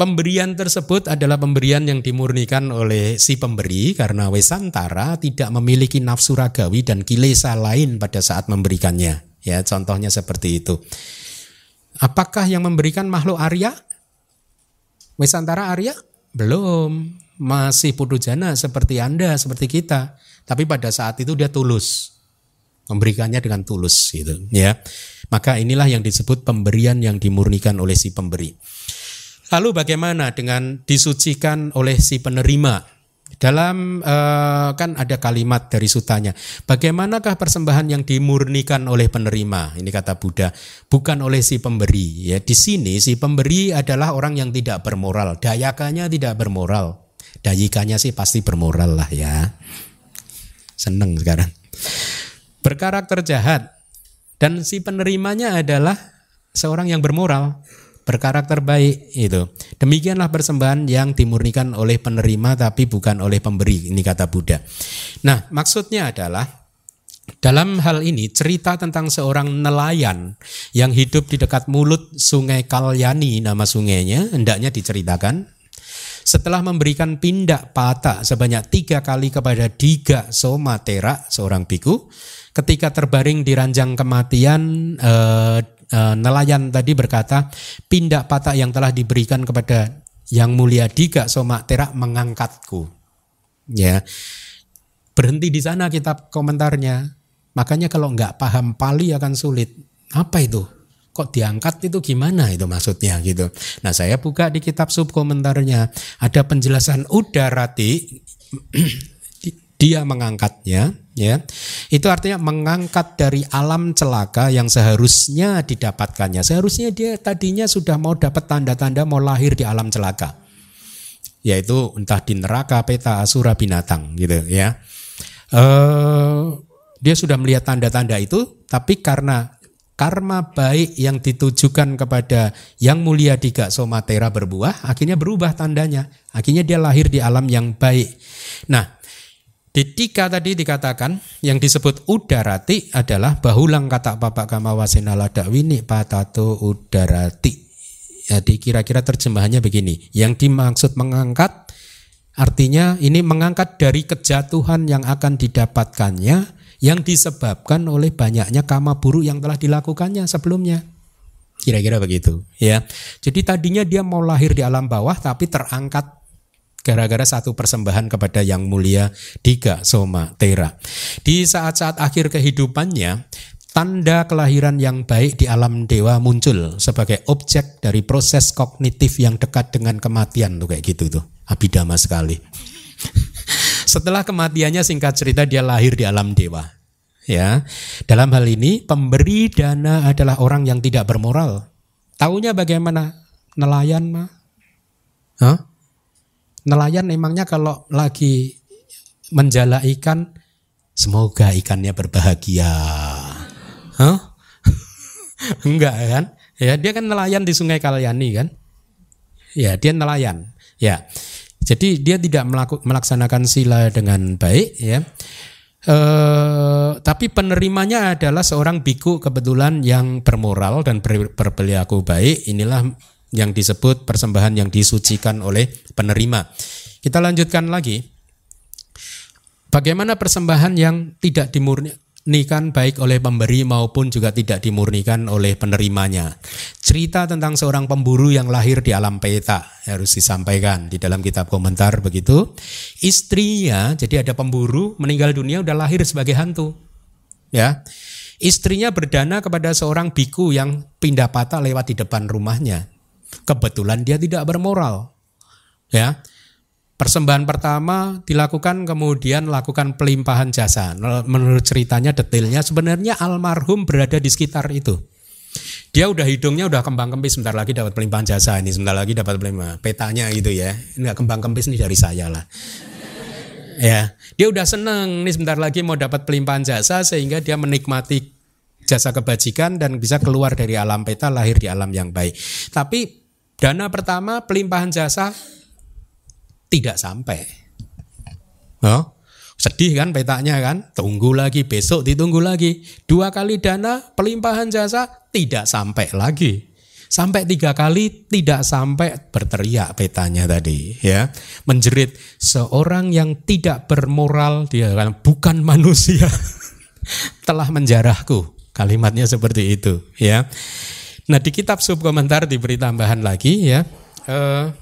Pemberian tersebut adalah pemberian yang dimurnikan oleh si pemberi karena Wesantara tidak memiliki nafsu ragawi dan kilesa lain pada saat memberikannya. Ya, contohnya seperti itu. Apakah yang memberikan makhluk Arya? Wesantara Arya? Belum. Masih putu jana seperti Anda, seperti kita. Tapi pada saat itu dia tulus. Memberikannya dengan tulus gitu, ya. Maka inilah yang disebut pemberian yang dimurnikan oleh si pemberi. Lalu bagaimana dengan disucikan oleh si penerima? Dalam uh, kan ada kalimat dari sutanya. Bagaimanakah persembahan yang dimurnikan oleh penerima? Ini kata Buddha, bukan oleh si pemberi. Ya, di sini si pemberi adalah orang yang tidak bermoral. Dayakanya tidak bermoral. Dayikanya sih pasti bermoral lah ya. Seneng sekarang. Berkarakter jahat dan si penerimanya adalah seorang yang bermoral berkarakter baik itu. Demikianlah persembahan yang dimurnikan oleh penerima tapi bukan oleh pemberi, ini kata Buddha. Nah, maksudnya adalah dalam hal ini cerita tentang seorang nelayan yang hidup di dekat mulut sungai Kalyani nama sungainya hendaknya diceritakan. Setelah memberikan pindak patah sebanyak tiga kali kepada Diga Somatera seorang biku, ketika terbaring di ranjang kematian eh, uh, nelayan tadi berkata, pindah patah yang telah diberikan kepada yang mulia Diga Soma Terak mengangkatku. Ya, berhenti di sana kitab komentarnya. Makanya kalau nggak paham Pali akan sulit. Apa itu? Kok diangkat itu gimana itu maksudnya gitu. Nah saya buka di kitab sub komentarnya ada penjelasan udarati dia mengangkatnya ya. Itu artinya mengangkat dari alam celaka yang seharusnya didapatkannya. Seharusnya dia tadinya sudah mau dapat tanda-tanda mau lahir di alam celaka. Yaitu entah di neraka peta asura binatang gitu ya. Uh, dia sudah melihat tanda-tanda itu tapi karena karma baik yang ditujukan kepada yang mulia di Somatera berbuah akhirnya berubah tandanya. Akhirnya dia lahir di alam yang baik. Nah di tiga tadi dikatakan yang disebut udarati adalah bahulang kata bapak kama wasenala dakwini patato udarati. Jadi kira-kira terjemahannya begini. Yang dimaksud mengangkat artinya ini mengangkat dari kejatuhan yang akan didapatkannya yang disebabkan oleh banyaknya kama buruk yang telah dilakukannya sebelumnya. Kira-kira begitu, ya. Jadi tadinya dia mau lahir di alam bawah tapi terangkat gara-gara satu persembahan kepada yang mulia Diga Soma Tera. Di saat-saat akhir kehidupannya, tanda kelahiran yang baik di alam dewa muncul sebagai objek dari proses kognitif yang dekat dengan kematian tuh kayak gitu tuh. Abidama sekali. Setelah kematiannya singkat cerita dia lahir di alam dewa. Ya. Dalam hal ini pemberi dana adalah orang yang tidak bermoral. Taunya bagaimana? Nelayan mah. Hah? Nelayan emangnya kalau lagi menjala ikan, semoga ikannya berbahagia. Huh? Enggak kan? Ya, dia kan nelayan di Sungai Kalyani kan? Ya, dia nelayan. Ya. Jadi dia tidak melaksanakan sila dengan baik ya. E, tapi penerimanya adalah seorang biku kebetulan yang bermoral dan ber, berperilaku baik. Inilah yang disebut persembahan yang disucikan oleh penerima. Kita lanjutkan lagi. Bagaimana persembahan yang tidak dimurnikan baik oleh pemberi maupun juga tidak dimurnikan oleh penerimanya. Cerita tentang seorang pemburu yang lahir di alam peta harus disampaikan di dalam kitab komentar begitu. Istrinya, jadi ada pemburu meninggal dunia udah lahir sebagai hantu. Ya. Istrinya berdana kepada seorang biku yang pindah patah lewat di depan rumahnya. Kebetulan dia tidak bermoral. Ya. Persembahan pertama dilakukan kemudian lakukan pelimpahan jasa. Menurut ceritanya detailnya sebenarnya almarhum berada di sekitar itu. Dia udah hidungnya udah kembang kempis sebentar lagi dapat pelimpahan jasa ini sebentar lagi dapat pelimpahan petanya gitu ya. Enggak kembang kempis nih dari saya lah. Ya, dia udah seneng nih sebentar lagi mau dapat pelimpahan jasa sehingga dia menikmati jasa kebajikan dan bisa keluar dari alam peta lahir di alam yang baik. Tapi Dana pertama pelimpahan jasa tidak sampai. Oh, Sedih kan petanya kan? Tunggu lagi, besok ditunggu lagi. Dua kali dana, pelimpahan jasa, tidak sampai lagi. Sampai tiga kali tidak sampai berteriak petanya tadi ya. Menjerit seorang yang tidak bermoral, dia kan bukan manusia. telah menjarahku. Kalimatnya seperti itu ya. Nah di kitab subkomentar diberi tambahan lagi ya. Uh,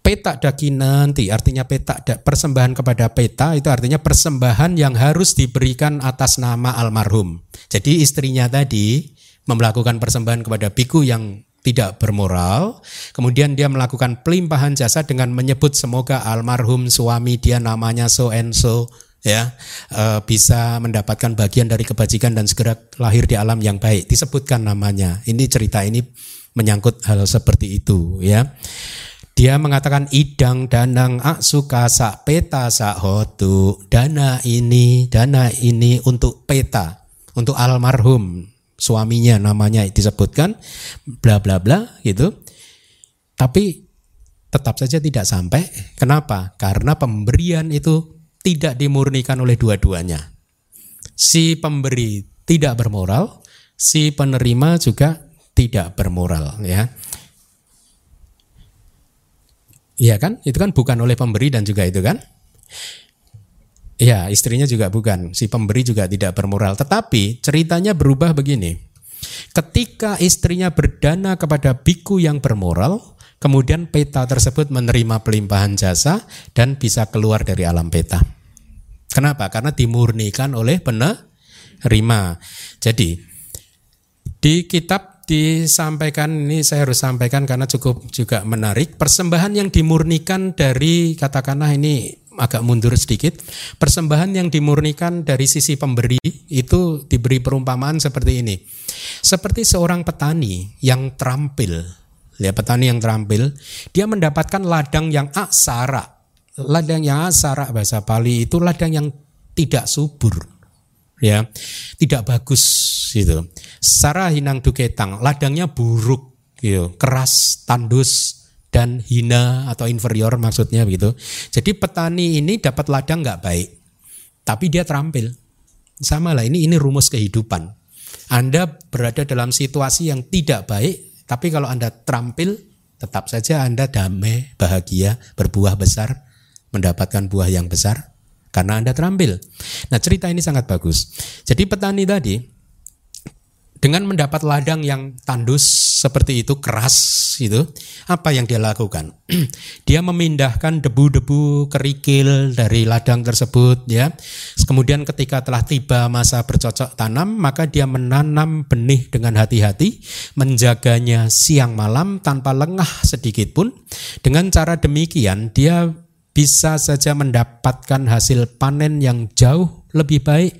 peta nanti artinya peta persembahan kepada peta itu artinya persembahan yang harus diberikan atas nama almarhum. Jadi istrinya tadi melakukan persembahan kepada biku yang tidak bermoral, kemudian dia melakukan pelimpahan jasa dengan menyebut semoga almarhum suami dia namanya so and so ya e, bisa mendapatkan bagian dari kebajikan dan segera lahir di alam yang baik. Disebutkan namanya. Ini cerita ini menyangkut hal seperti itu ya. Dia mengatakan idang danang aksuka sak peta sak hotu. Dana ini, dana ini untuk peta, untuk almarhum suaminya namanya disebutkan bla bla bla gitu. Tapi tetap saja tidak sampai. Kenapa? Karena pemberian itu tidak dimurnikan oleh dua-duanya. Si pemberi tidak bermoral, si penerima juga tidak bermoral ya. Iya kan? Itu kan bukan oleh pemberi dan juga itu kan? Iya, istrinya juga bukan. Si pemberi juga tidak bermoral. Tetapi ceritanya berubah begini. Ketika istrinya berdana kepada biku yang bermoral, kemudian peta tersebut menerima pelimpahan jasa dan bisa keluar dari alam peta. Kenapa? Karena dimurnikan oleh penerima. Jadi, di kitab disampaikan ini saya harus sampaikan karena cukup juga menarik persembahan yang dimurnikan dari katakanlah ini agak mundur sedikit persembahan yang dimurnikan dari sisi pemberi itu diberi perumpamaan seperti ini seperti seorang petani yang terampil ya petani yang terampil dia mendapatkan ladang yang aksara ladang yang aksara bahasa Pali itu ladang yang tidak subur ya tidak bagus gitu Secara hinang duketang, ladangnya buruk, gitu, keras, tandus, dan hina atau inferior maksudnya begitu. Jadi petani ini dapat ladang nggak baik, tapi dia terampil. Sama lah ini ini rumus kehidupan. Anda berada dalam situasi yang tidak baik, tapi kalau Anda terampil, tetap saja Anda damai, bahagia, berbuah besar, mendapatkan buah yang besar karena Anda terampil. Nah cerita ini sangat bagus. Jadi petani tadi dengan mendapat ladang yang tandus seperti itu keras itu apa yang dia lakukan? Dia memindahkan debu-debu kerikil dari ladang tersebut ya. Kemudian ketika telah tiba masa bercocok tanam maka dia menanam benih dengan hati-hati menjaganya siang malam tanpa lengah sedikit pun. Dengan cara demikian dia bisa saja mendapatkan hasil panen yang jauh lebih baik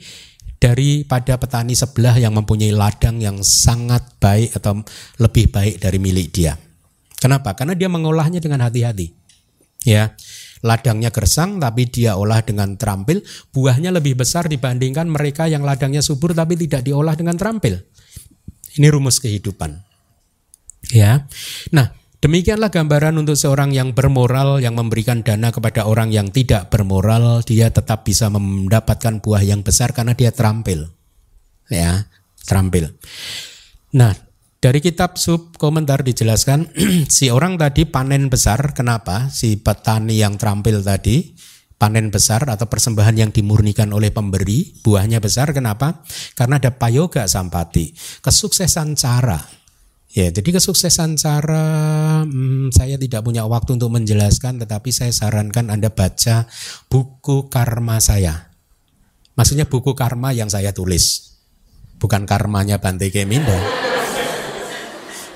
daripada petani sebelah yang mempunyai ladang yang sangat baik atau lebih baik dari milik dia. Kenapa? Karena dia mengolahnya dengan hati-hati. Ya, ladangnya gersang tapi dia olah dengan terampil, buahnya lebih besar dibandingkan mereka yang ladangnya subur tapi tidak diolah dengan terampil. Ini rumus kehidupan. Ya. Nah, Demikianlah gambaran untuk seorang yang bermoral yang memberikan dana kepada orang yang tidak bermoral, dia tetap bisa mendapatkan buah yang besar karena dia terampil. Ya, terampil. Nah, dari kitab sub komentar dijelaskan si orang tadi panen besar, kenapa? Si petani yang terampil tadi panen besar atau persembahan yang dimurnikan oleh pemberi, buahnya besar, kenapa? Karena ada payoga sampati, kesuksesan cara Ya, jadi kesuksesan cara hmm, saya tidak punya waktu untuk menjelaskan, tetapi saya sarankan Anda baca buku karma saya. Maksudnya buku karma yang saya tulis, bukan karmanya Bante Kemindo.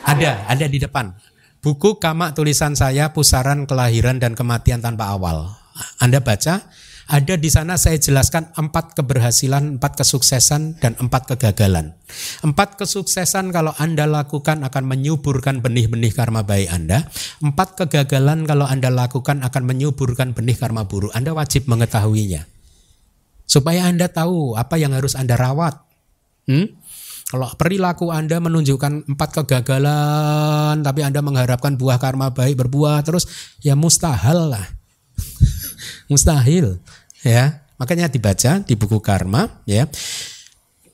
Ada, ada di depan. Buku kama tulisan saya Pusaran Kelahiran dan Kematian Tanpa Awal. Anda baca, ada di sana saya jelaskan empat keberhasilan, empat kesuksesan, dan empat kegagalan. Empat kesuksesan kalau Anda lakukan akan menyuburkan benih-benih karma baik Anda. Empat kegagalan kalau Anda lakukan akan menyuburkan benih karma buruk. Anda wajib mengetahuinya. Supaya Anda tahu apa yang harus Anda rawat. Hmm? Kalau perilaku Anda menunjukkan empat kegagalan, tapi Anda mengharapkan buah karma baik berbuah terus, ya mustahil lah. Mustahil, ya. Makanya dibaca di buku karma, ya.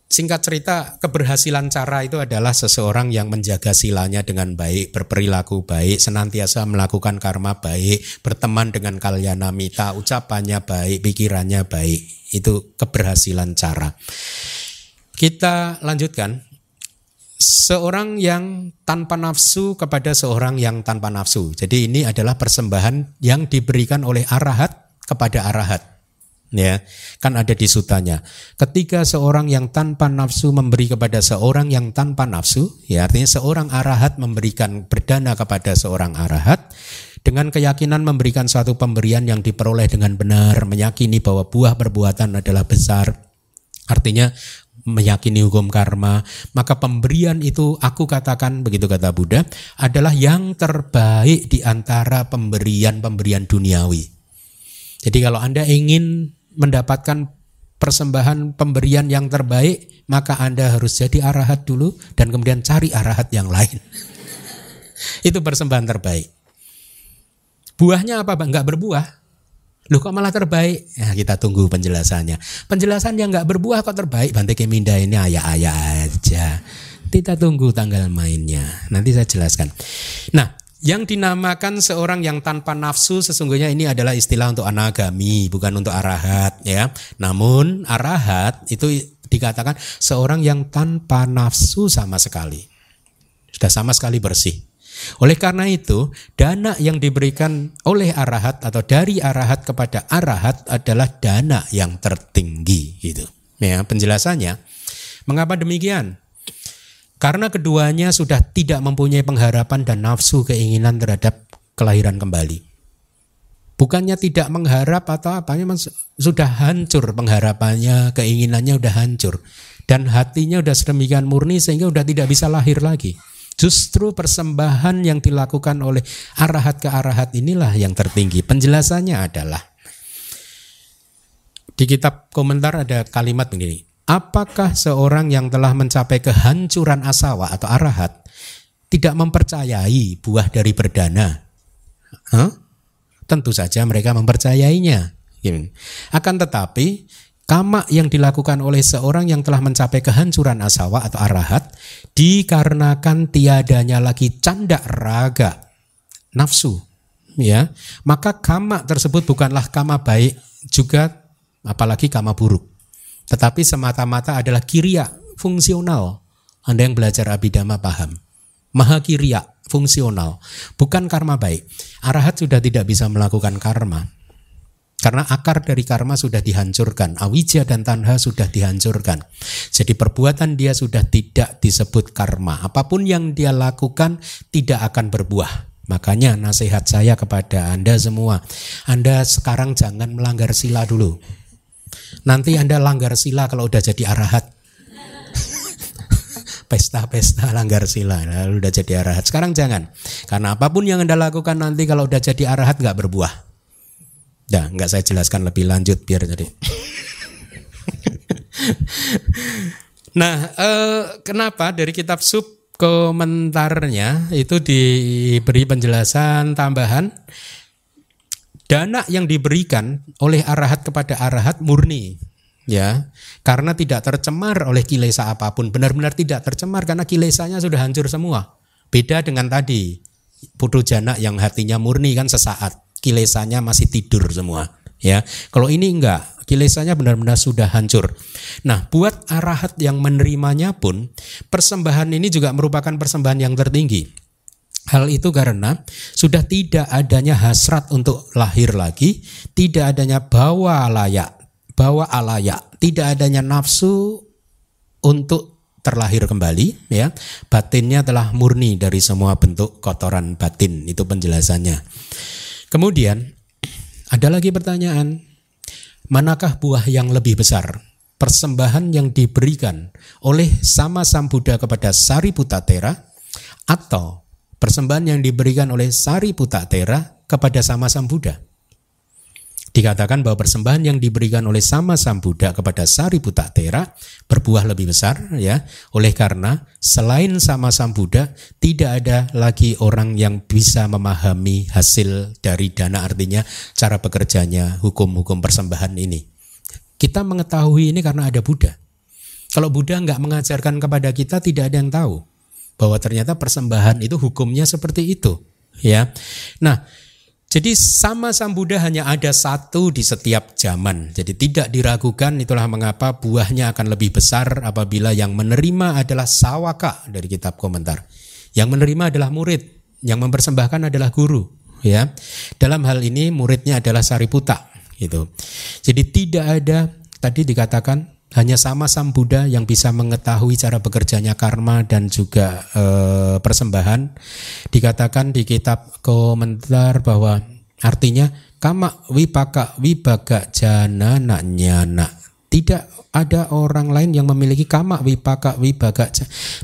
Singkat cerita, keberhasilan cara itu adalah seseorang yang menjaga silanya dengan baik, berperilaku baik, senantiasa melakukan karma baik, berteman dengan kalyana mita, ucapannya baik, pikirannya baik. Itu keberhasilan cara. Kita lanjutkan. Seorang yang tanpa nafsu kepada seorang yang tanpa nafsu. Jadi ini adalah persembahan yang diberikan oleh arahat kepada arahat ya kan ada di sutanya ketika seorang yang tanpa nafsu memberi kepada seorang yang tanpa nafsu ya artinya seorang arahat memberikan berdana kepada seorang arahat dengan keyakinan memberikan suatu pemberian yang diperoleh dengan benar meyakini bahwa buah perbuatan adalah besar artinya meyakini hukum karma, maka pemberian itu aku katakan begitu kata Buddha adalah yang terbaik di antara pemberian-pemberian duniawi. Jadi kalau Anda ingin mendapatkan persembahan pemberian yang terbaik, maka Anda harus jadi arahat dulu dan kemudian cari arahat yang lain. Itu persembahan terbaik. Buahnya apa Bang? Enggak berbuah. Loh kok malah terbaik? Ya, kita tunggu penjelasannya. Penjelasan yang enggak berbuah kok terbaik? Bante Keminda ini ayah-ayah aja. Kita tunggu tanggal mainnya. Nanti saya jelaskan. Nah, yang dinamakan seorang yang tanpa nafsu sesungguhnya ini adalah istilah untuk anagami, bukan untuk arahat ya. Namun arahat itu dikatakan seorang yang tanpa nafsu sama sekali. Sudah sama sekali bersih. Oleh karena itu, dana yang diberikan oleh arahat atau dari arahat kepada arahat adalah dana yang tertinggi gitu. Ya, penjelasannya. Mengapa demikian? Karena keduanya sudah tidak mempunyai pengharapan dan nafsu keinginan terhadap kelahiran kembali. Bukannya tidak mengharap atau apa, memang sudah hancur pengharapannya, keinginannya sudah hancur. Dan hatinya sudah sedemikian murni sehingga sudah tidak bisa lahir lagi. Justru persembahan yang dilakukan oleh arahat ke arahat inilah yang tertinggi. Penjelasannya adalah di kitab komentar ada kalimat begini. Apakah seorang yang telah mencapai kehancuran asawa atau arahat tidak mempercayai buah dari berdana? Huh? Tentu saja mereka mempercayainya. Akan tetapi kama yang dilakukan oleh seorang yang telah mencapai kehancuran asawa atau arahat dikarenakan tiadanya lagi canda raga nafsu ya maka kama tersebut bukanlah kama baik juga apalagi kama buruk tetapi semata-mata adalah kiria fungsional. Anda yang belajar abidama paham. Maha kiria fungsional, bukan karma baik. Arahat sudah tidak bisa melakukan karma. Karena akar dari karma sudah dihancurkan, awija dan tanha sudah dihancurkan. Jadi perbuatan dia sudah tidak disebut karma. Apa pun yang dia lakukan tidak akan berbuah. Makanya nasihat saya kepada Anda semua, Anda sekarang jangan melanggar sila dulu. Nanti Anda langgar sila kalau udah jadi arahat. Pesta-pesta langgar sila, lalu udah jadi arahat. Sekarang jangan. Karena apa pun yang Anda lakukan nanti kalau udah jadi arahat nggak berbuah. Dah, nggak saya jelaskan lebih lanjut biar jadi. nah, eh, kenapa dari kitab sub komentarnya itu diberi penjelasan tambahan dana yang diberikan oleh arahat kepada arahat murni ya. Karena tidak tercemar oleh kilesa apa pun. Benar-benar tidak tercemar karena kilesanya sudah hancur semua. Beda dengan tadi putu jana yang hatinya murni kan sesaat. Kilesanya masih tidur semua ya. Kalau ini enggak kilesanya benar-benar sudah hancur. Nah buat arahat yang menerimanya pun persembahan ini juga merupakan persembahan yang tertinggi Hal itu karena sudah tidak adanya hasrat untuk lahir lagi, tidak adanya bawa layak, bawa alayak, tidak adanya nafsu untuk terlahir kembali ya. Batinnya telah murni dari semua bentuk kotoran batin, itu penjelasannya. Kemudian ada lagi pertanyaan, manakah buah yang lebih besar? Persembahan yang diberikan oleh sama Sang Buddha kepada Sariputta atau persembahan yang diberikan oleh Sari Tera kepada sama Sang Buddha. Dikatakan bahwa persembahan yang diberikan oleh sama Sang Buddha kepada Sariputta Tera berbuah lebih besar ya. Oleh karena selain sama Sang Buddha tidak ada lagi orang yang bisa memahami hasil dari dana artinya cara bekerjanya hukum-hukum persembahan ini. Kita mengetahui ini karena ada Buddha. Kalau Buddha nggak mengajarkan kepada kita tidak ada yang tahu bahwa ternyata persembahan itu hukumnya seperti itu ya. Nah, jadi sama Sang Buddha hanya ada satu di setiap zaman. Jadi tidak diragukan itulah mengapa buahnya akan lebih besar apabila yang menerima adalah sawaka dari kitab komentar. Yang menerima adalah murid, yang mempersembahkan adalah guru, ya. Dalam hal ini muridnya adalah Sariputta gitu. Jadi tidak ada tadi dikatakan hanya sama Sang Buddha yang bisa mengetahui cara bekerjanya karma dan juga e, persembahan. Dikatakan di kitab komentar bahwa artinya kama wipaka wibaga jana nyana. Tidak ada orang lain yang memiliki kama wipaka wibaga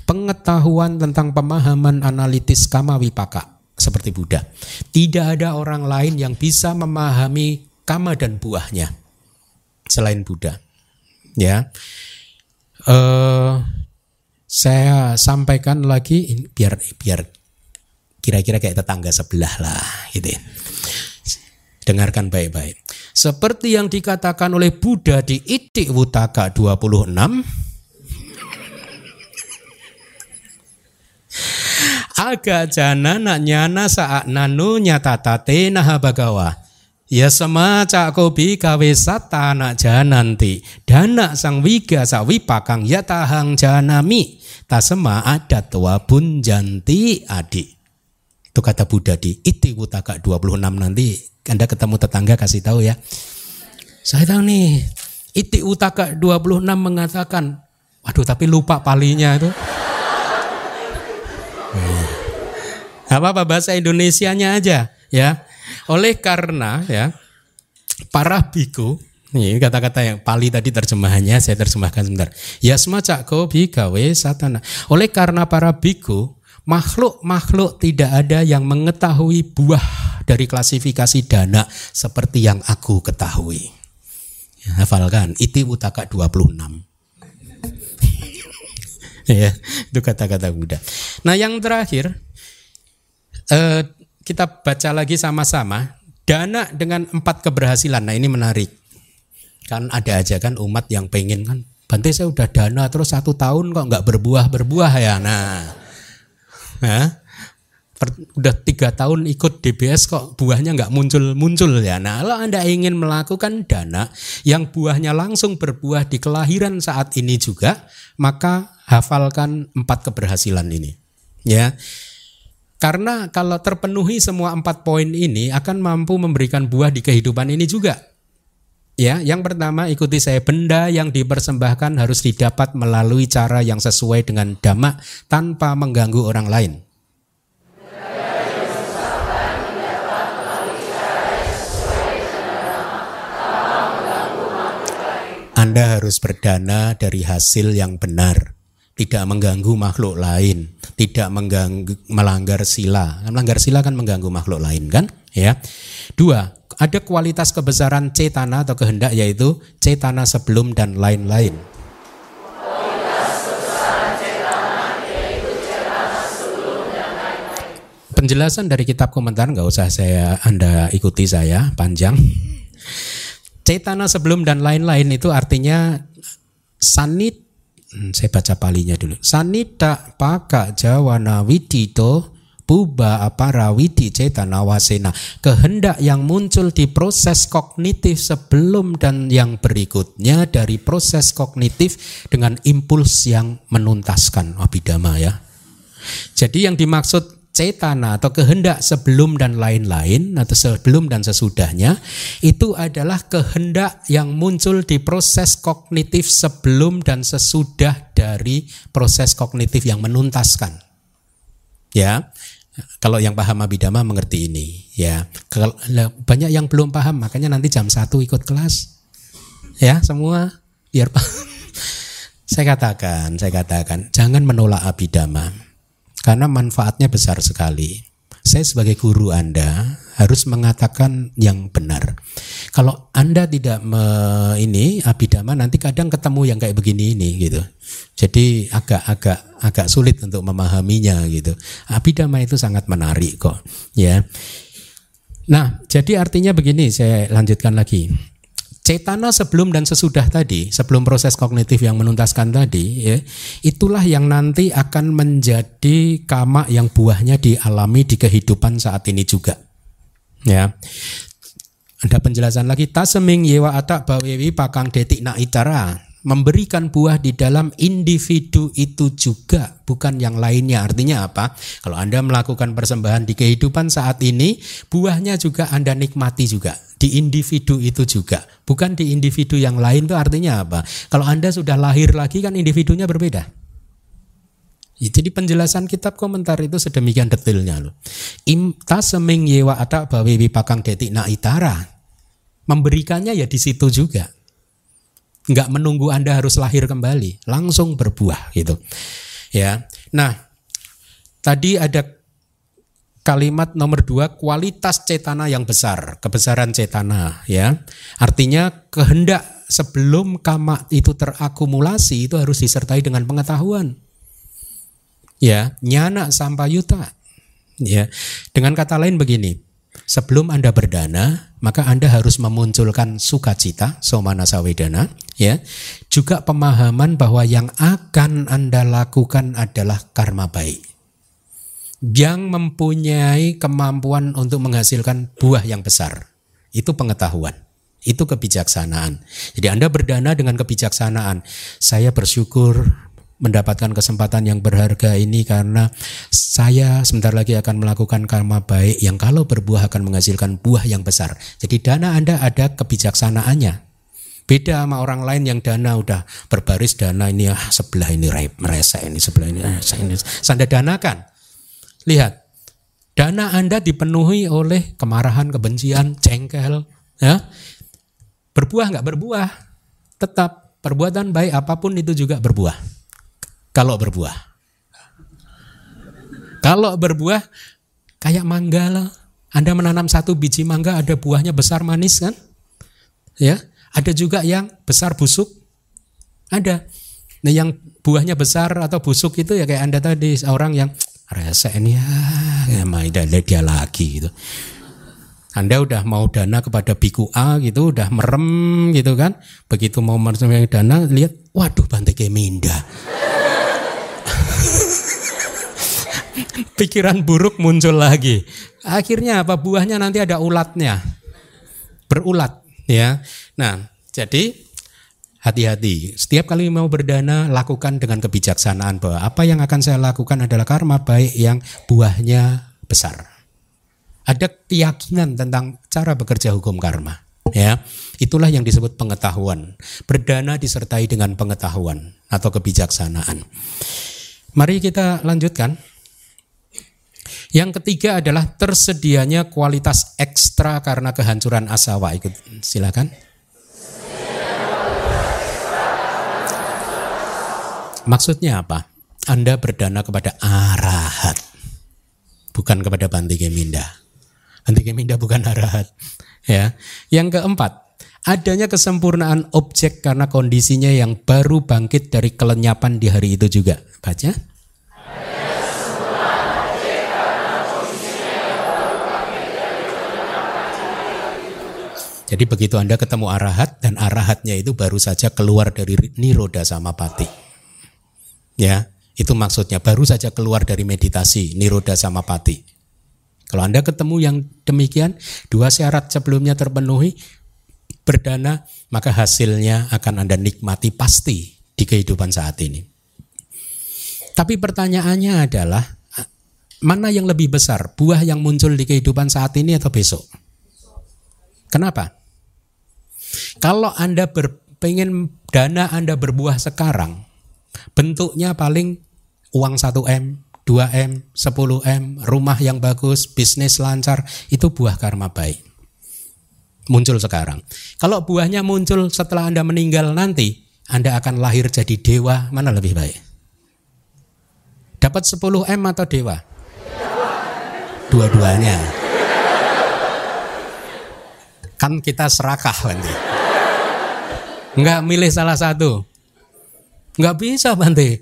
pengetahuan tentang pemahaman analitis kama wipaka seperti Buddha. Tidak ada orang lain yang bisa memahami kama dan buahnya selain Buddha ya. Uh, saya sampaikan lagi biar biar kira-kira kayak tetangga sebelah lah gitu ya. Dengarkan baik-baik. Seperti yang dikatakan oleh Buddha di Itik Wutaka 26 Aga jana nak nyana saat nanu nyata tate naha bagawa Ya semaca kobi gawe satana jananti. Dana sang wiga sa wipakang ya tahang janami. Tasema adat tua pun janti adik. Itu kata Buddha di iti wutaka 26 nanti. Anda ketemu tetangga kasih tahu ya. Saya tahu nih iti utaka 26 mengatakan waduh tapi lupa palinya itu. Apa apa bahasa Indonesianya aja ya oleh karena ya para biku ini kata-kata yang Pali tadi terjemahannya saya terjemahkan sebentar. Ya semacam kau bikawe satana. Oleh karena para biku makhluk-makhluk tidak ada yang mengetahui buah dari klasifikasi dana seperti yang aku ketahui. Ya, hafalkan, iti utaka 26. ya, itu kata-kata Buddha. Nah, yang terakhir eh, kita baca lagi sama-sama dana dengan empat keberhasilan. Nah ini menarik. Kan ada aja kan umat yang pengen kan. Bante saya udah dana terus satu tahun kok nggak berbuah berbuah ya. Nah, nah udah tiga tahun ikut DBS kok buahnya nggak muncul muncul ya. Nah kalau anda ingin melakukan dana yang buahnya langsung berbuah di kelahiran saat ini juga, maka hafalkan empat keberhasilan ini. Ya, karena kalau terpenuhi semua empat poin ini akan mampu memberikan buah di kehidupan ini juga. Ya, yang pertama ikuti saya benda yang dipersembahkan harus didapat melalui cara yang sesuai dengan dhamma tanpa mengganggu orang lain. Anda harus berdana dari hasil yang benar tidak mengganggu makhluk lain, tidak mengganggu melanggar sila. Melanggar sila kan mengganggu makhluk lain kan? Ya. Dua, ada kualitas kebesaran cetana atau kehendak yaitu cetana sebelum dan lain-lain. Penjelasan dari kitab komentar nggak usah saya Anda ikuti saya panjang. Cetana sebelum dan lain-lain itu artinya sanit Hmm, saya baca palinya dulu. Sanita paka jawana widito puba apara widi cetana wasena. Kehendak yang muncul di proses kognitif sebelum dan yang berikutnya dari proses kognitif dengan impuls yang menuntaskan. Abidama ya. Jadi yang dimaksud cetana atau kehendak sebelum dan lain-lain atau sebelum dan sesudahnya itu adalah kehendak yang muncul di proses kognitif sebelum dan sesudah dari proses kognitif yang menuntaskan. Ya. Kalau yang paham abidama mengerti ini, ya. Banyak yang belum paham, makanya nanti jam satu ikut kelas. Ya, semua biar paham. saya katakan, saya katakan, jangan menolak abidama karena manfaatnya besar sekali. Saya sebagai guru Anda harus mengatakan yang benar. Kalau Anda tidak me, ini abidama nanti kadang ketemu yang kayak begini ini gitu. Jadi agak-agak agak sulit untuk memahaminya gitu. Abidama itu sangat menarik kok, ya. Nah, jadi artinya begini, saya lanjutkan lagi. Cetana sebelum dan sesudah tadi, sebelum proses kognitif yang menuntaskan tadi, ya, itulah yang nanti akan menjadi kama yang buahnya dialami di kehidupan saat ini juga. Ya, ada penjelasan lagi taseming yewa atak bawewi pakang detik na itara memberikan buah di dalam individu itu juga bukan yang lainnya artinya apa kalau anda melakukan persembahan di kehidupan saat ini buahnya juga anda nikmati juga di individu itu juga bukan di individu yang lain itu artinya apa kalau anda sudah lahir lagi kan individunya berbeda jadi penjelasan kitab komentar itu sedemikian detailnya loh. Imta seming yewa ada bawi wipakang detik na itara. Memberikannya ya di situ juga. Enggak menunggu Anda harus lahir kembali, langsung berbuah gitu. Ya. Nah, tadi ada kalimat nomor dua kualitas cetana yang besar, kebesaran cetana ya. Artinya kehendak sebelum kama itu terakumulasi itu harus disertai dengan pengetahuan ya nyana sampayuta ya dengan kata lain begini sebelum anda berdana maka anda harus memunculkan sukacita somana sawedana ya juga pemahaman bahwa yang akan anda lakukan adalah karma baik yang mempunyai kemampuan untuk menghasilkan buah yang besar itu pengetahuan itu kebijaksanaan. Jadi Anda berdana dengan kebijaksanaan. Saya bersyukur mendapatkan kesempatan yang berharga ini karena saya sebentar lagi akan melakukan karma baik yang kalau berbuah akan menghasilkan buah yang besar. Jadi dana Anda ada kebijaksanaannya. Beda sama orang lain yang dana udah berbaris dana ini ah, sebelah ini meresa ini sebelah ini ah, ini sanda danakan. Lihat, dana Anda dipenuhi oleh kemarahan, kebencian, cengkel, ya. Berbuah nggak berbuah, tetap perbuatan baik apa pun itu juga berbuah kalau berbuah. Kalau berbuah kayak mangga lah. Anda menanam satu biji mangga ada buahnya besar manis kan? Ya, ada juga yang besar busuk. Ada. Nah, yang buahnya besar atau busuk itu ya kayak Anda tadi orang yang rasa ini ya, ya maida dia lagi gitu. Anda udah mau dana kepada biku A gitu, udah merem gitu kan. Begitu mau menerima dana, lihat, waduh Bante Keminda. Pikiran buruk muncul lagi. Akhirnya apa buahnya nanti ada ulatnya. Berulat ya. Nah, jadi hati-hati. Setiap kali mau berdana lakukan dengan kebijaksanaan bahwa apa yang akan saya lakukan adalah karma baik yang buahnya besar. Ada keyakinan tentang cara bekerja hukum karma ya itulah yang disebut pengetahuan berdana disertai dengan pengetahuan atau kebijaksanaan Mari kita lanjutkan. Yang ketiga adalah tersedianya kualitas ekstra karena kehancuran asawa. Ikut silakan. Maksudnya apa? Anda berdana kepada arahat, bukan kepada Banti Geminda. Banti Geminda bukan arahat. Ya. Yang keempat, adanya kesempurnaan objek karena kondisinya yang baru bangkit dari kelenyapan di hari itu juga. Baca. Jadi begitu Anda ketemu arahat dan arahatnya itu baru saja keluar dari niroda sama pati. Ya, itu maksudnya baru saja keluar dari meditasi niroda sama pati. Kalau Anda ketemu yang demikian, dua syarat sebelumnya terpenuhi, berdana, maka hasilnya akan Anda nikmati pasti di kehidupan saat ini. Tapi pertanyaannya adalah, mana yang lebih besar, buah yang muncul di kehidupan saat ini atau besok? Kenapa? Kalau Anda berpengen dana Anda berbuah sekarang, bentuknya paling uang 1M, 2M, 10M, rumah yang bagus, bisnis lancar, itu buah karma baik muncul sekarang. Kalau buahnya muncul setelah Anda meninggal nanti, Anda akan lahir jadi dewa, mana lebih baik? Dapat 10 M atau dewa? Dua-duanya. Kan kita serakah Bante. Enggak milih salah satu. Enggak bisa Bante.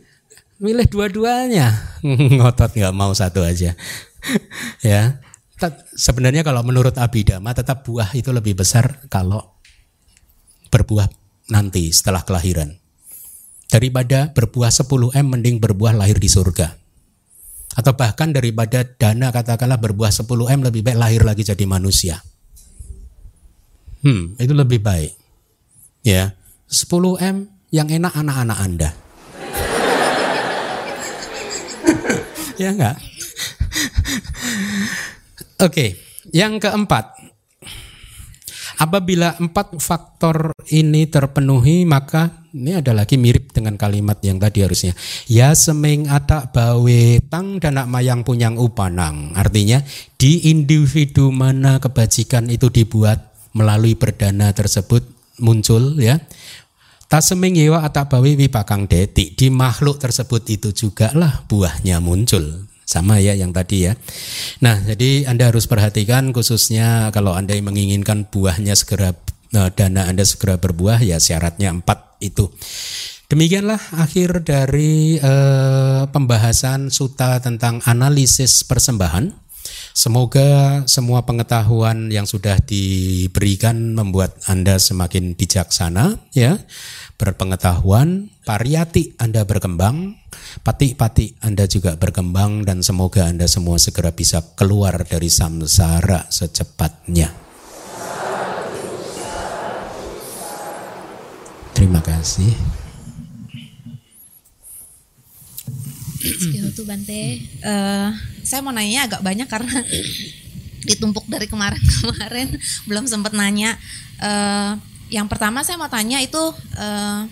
Milih dua-duanya. Ngotot nggak mau satu aja. ya. Sebenarnya kalau menurut Abhidhamma tetap buah itu lebih besar kalau berbuah nanti setelah kelahiran. Daripada berbuah 10 M mending berbuah lahir di surga. Atau bahkan daripada dana katakanlah berbuah 10 M lebih baik lahir lagi jadi manusia. Hmm, itu lebih baik. Ya, 10 M yang enak anak-anak Anda. ya enggak? Oke, yang keempat. Apabila empat faktor ini terpenuhi, maka ini ada lagi mirip dengan kalimat yang tadi harusnya. Ya seming atak bawe tang danak mayang punyang upanang. Artinya di individu mana kebajikan itu dibuat melalui perdana tersebut muncul ya. Tak seming yewa atak bawe wipakang deti. Di makhluk tersebut itu juga lah buahnya muncul. Sama ya yang tadi ya. Nah, jadi Anda harus perhatikan khususnya kalau Anda menginginkan buahnya segera eh, dana Anda segera berbuah ya syaratnya empat itu. Demikianlah akhir dari uh, pembahasan suta tentang analisis persembahan. Semoga semua pengetahuan yang sudah diberikan membuat Anda semakin bijaksana ya berpengetahuan, pariyati Anda berkembang, pati-pati Anda juga berkembang dan semoga Anda semua segera bisa keluar dari samsara secepatnya. Terima kasih. Tuh Bante. Uh, saya mau nanya agak banyak karena ditumpuk dari kemarin-kemarin belum sempat nanya. Uh, yang pertama saya mau tanya itu uh,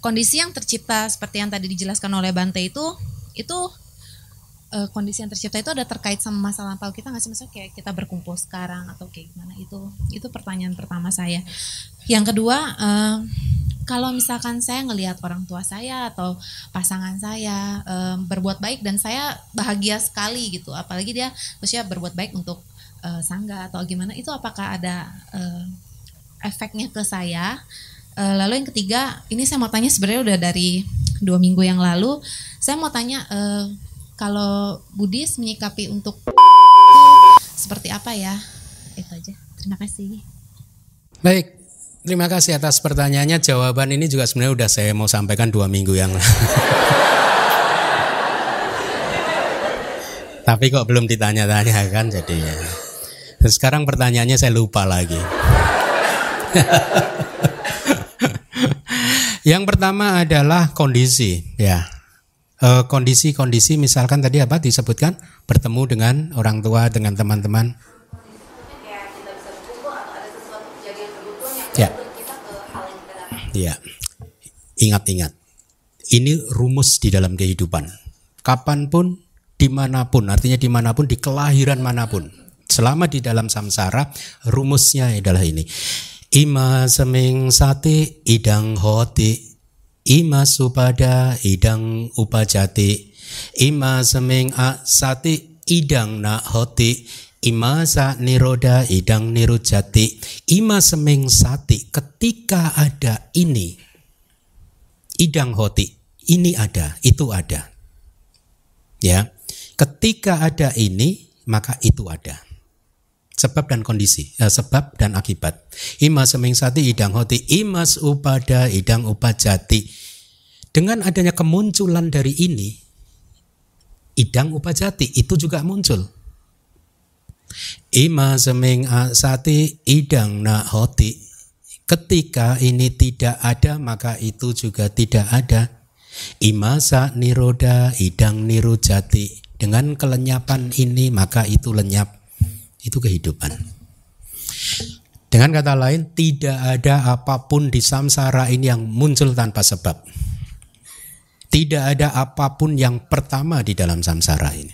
kondisi yang tercipta seperti yang tadi dijelaskan oleh Bante itu itu uh, kondisi yang tercipta itu ada terkait sama masa lampau kita nggak sih? Misalnya kayak kita berkumpul sekarang atau kayak gimana? Itu itu pertanyaan pertama saya. Yang kedua uh, kalau misalkan saya ngelihat orang tua saya atau pasangan saya um, berbuat baik dan saya bahagia sekali gitu apalagi dia usia berbuat baik untuk uh, sangga atau gimana itu apakah ada uh, efeknya ke saya. Uh, lalu yang ketiga, ini saya mau tanya sebenarnya udah dari dua minggu yang lalu, saya mau tanya uh, kalau Buddhis menyikapi untuk seperti apa ya? Itu aja. Terima kasih. Baik, terima kasih atas pertanyaannya. Jawaban ini juga sebenarnya udah saya mau sampaikan dua minggu yang lalu. Tapi kok belum ditanya-tanya kan jadinya. sekarang pertanyaannya saya lupa lagi. yang pertama adalah kondisi, ya. E, kondisi-kondisi misalkan tadi apa disebutkan bertemu dengan orang tua dengan teman-teman. Ya. Ya. Ingat-ingat. Ini rumus di dalam kehidupan. Kapan pun, di mana pun, artinya di mana pun, di kelahiran mana pun. Selama di dalam samsara, rumusnya adalah ini Ima seming sati idang hoti Ima supada idang upajati. Ima seming a sati idang na hoti. Ima sa niroda idang nirujati. Ima seming sati ketika ada ini. Idang hoti. Ini ada, itu ada. Ya. Ketika ada ini, maka itu ada sebab dan kondisi, ya, sebab dan akibat. Imas sati idang hoti, imas upada idang upajati. Dengan adanya kemunculan dari ini, idang upajati itu juga muncul. Ima seming sati idang na hoti. Ketika ini tidak ada maka itu juga tidak ada. Imasa niroda idang nirujati. Dengan kelenyapan ini maka itu lenyap itu kehidupan. Dengan kata lain, tidak ada apa pun di samsara ini yang muncul tanpa sebab. Tidak ada apa pun yang pertama di dalam samsara ini.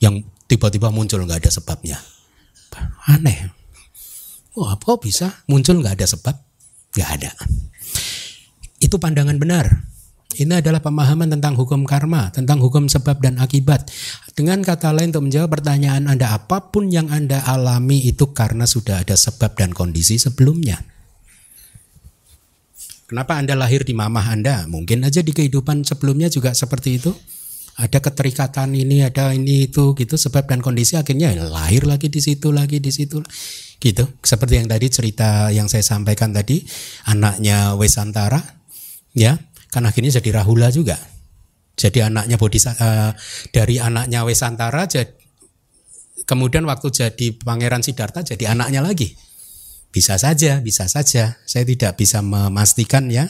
Yang tiba-tiba muncul nggak ada sebabnya. Aneh. Wah, oh, kok bisa muncul nggak ada sebab? Nggak ada. Itu pandangan benar. Ini adalah pemahaman tentang hukum karma, tentang hukum sebab dan akibat. Dengan kata lain untuk menjawab pertanyaan Anda, apa pun yang Anda alami itu karena sudah ada sebab dan kondisi sebelumnya. Kenapa Anda lahir di mamah Anda? Mungkin aja di kehidupan sebelumnya juga seperti itu. Ada keterikatan ini, ada ini itu gitu sebab dan kondisi akhirnya lahir lagi di situ lagi di situ gitu. Seperti yang tadi cerita yang saya sampaikan tadi, anaknya Wesantara ya kan akhirnya jadi Rahula juga. Jadi anaknya Bodhi uh, dari anaknya Wesantara jadi kemudian waktu jadi Pangeran Siddhartha jadi anaknya lagi. Bisa saja, bisa saja. Saya tidak bisa memastikan ya.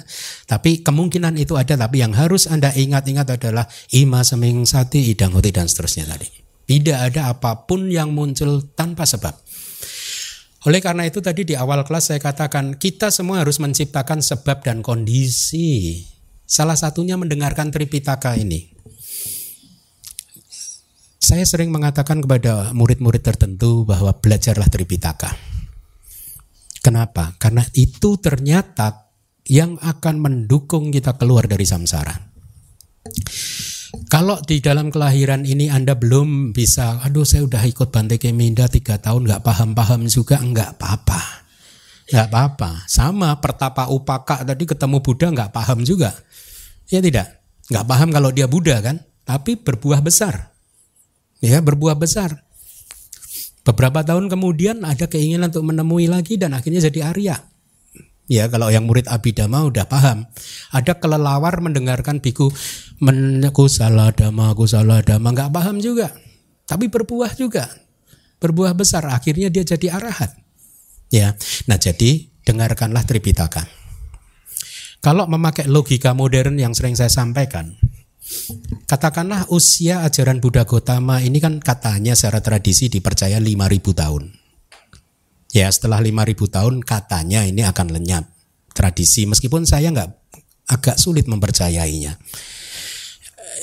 Tapi kemungkinan itu ada. Tapi yang harus Anda ingat-ingat adalah ima seming sati idang hoti dan seterusnya tadi. Tidak ada apa pun yang muncul tanpa sebab. Oleh karena itu tadi di awal kelas saya katakan kita semua harus menciptakan sebab dan kondisi Salah satunya mendengarkan Tripitaka ini. Saya sering mengatakan kepada murid-murid tertentu bahwa belajarlah Tripitaka. Kenapa? Karena itu ternyata yang akan mendukung kita keluar dari samsara. Kalau di dalam kelahiran ini Anda belum bisa, aduh saya udah ikut Bante Keminda tiga tahun nggak paham-paham juga, nggak apa-apa. Nggak apa-apa. Sama pertapa upaka tadi ketemu Buddha nggak paham juga. Ya tidak. Nggak paham kalau dia Buddha kan. Tapi berbuah besar. Ya berbuah besar. Beberapa tahun kemudian ada keinginan untuk menemui lagi dan akhirnya jadi Arya. Ya kalau yang murid Abhidhamma udah paham. Ada kelelawar mendengarkan biku kusala dhamma kusala dhamma nggak paham juga. Tapi berbuah juga. Berbuah besar akhirnya dia jadi arahat. Ya. Nah jadi dengarkanlah Tripitaka. Kalau memakai logika modern yang sering saya sampaikan, katakanlah usia ajaran Buddha Gotama ini kan katanya secara tradisi dipercaya 5000 tahun. Ya setelah 5000 tahun katanya ini akan lenyap tradisi meskipun saya nggak agak sulit mempercayainya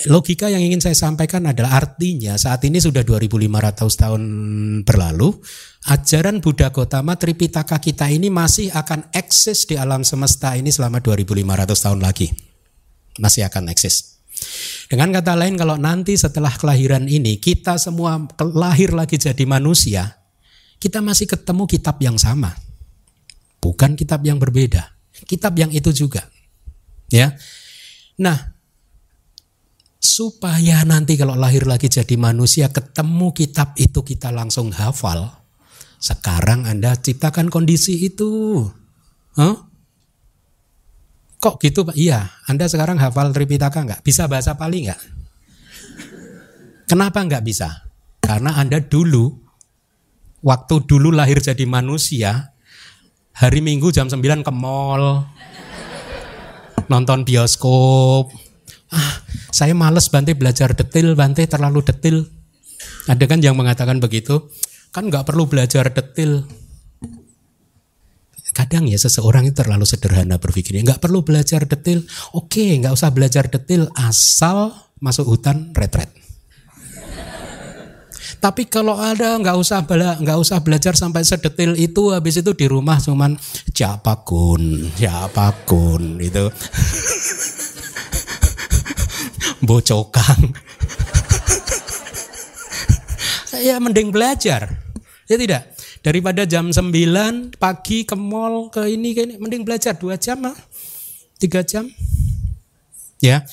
logika yang ingin saya sampaikan adalah artinya saat ini sudah 2500 tahun berlalu, ajaran Buddha Gotama Tripitaka kita ini masih akan eksis di alam semesta ini selama 2500 tahun lagi. Masih akan eksis. Dengan kata lain kalau nanti setelah kelahiran ini kita semua lahir lagi jadi manusia, kita masih ketemu kitab yang sama. Bukan kitab yang berbeda. Kitab yang itu juga. Ya. Nah, supaya nanti kalau lahir lagi jadi manusia ketemu kitab itu kita langsung hafal. Sekarang Anda ciptakan kondisi itu. Huh? Kok gitu Pak? Iya, Anda sekarang hafal Tripitaka nggak? Bisa bahasa Pali nggak? Kenapa nggak bisa? Karena Anda dulu, waktu dulu lahir jadi manusia, hari Minggu jam 9 ke mall, nonton bioskop, ah saya males Bante belajar detail, Bante terlalu detail. Ada kan yang mengatakan begitu, kan nggak perlu belajar detail. Kadang ya seseorang itu terlalu sederhana berpikirnya, nggak perlu belajar detail. Oke, nggak usah belajar detail, asal masuk hutan retret. Tapi kalau ada nggak usah bela, nggak usah belajar sampai sedetil itu, habis itu di rumah cuman siapa kun, siapa kun itu. bocokang. Saya mending belajar. Ya tidak. Daripada jam 9 pagi ke mall ke ini ke ini mending belajar dua jam lah. Tiga jam. Ya.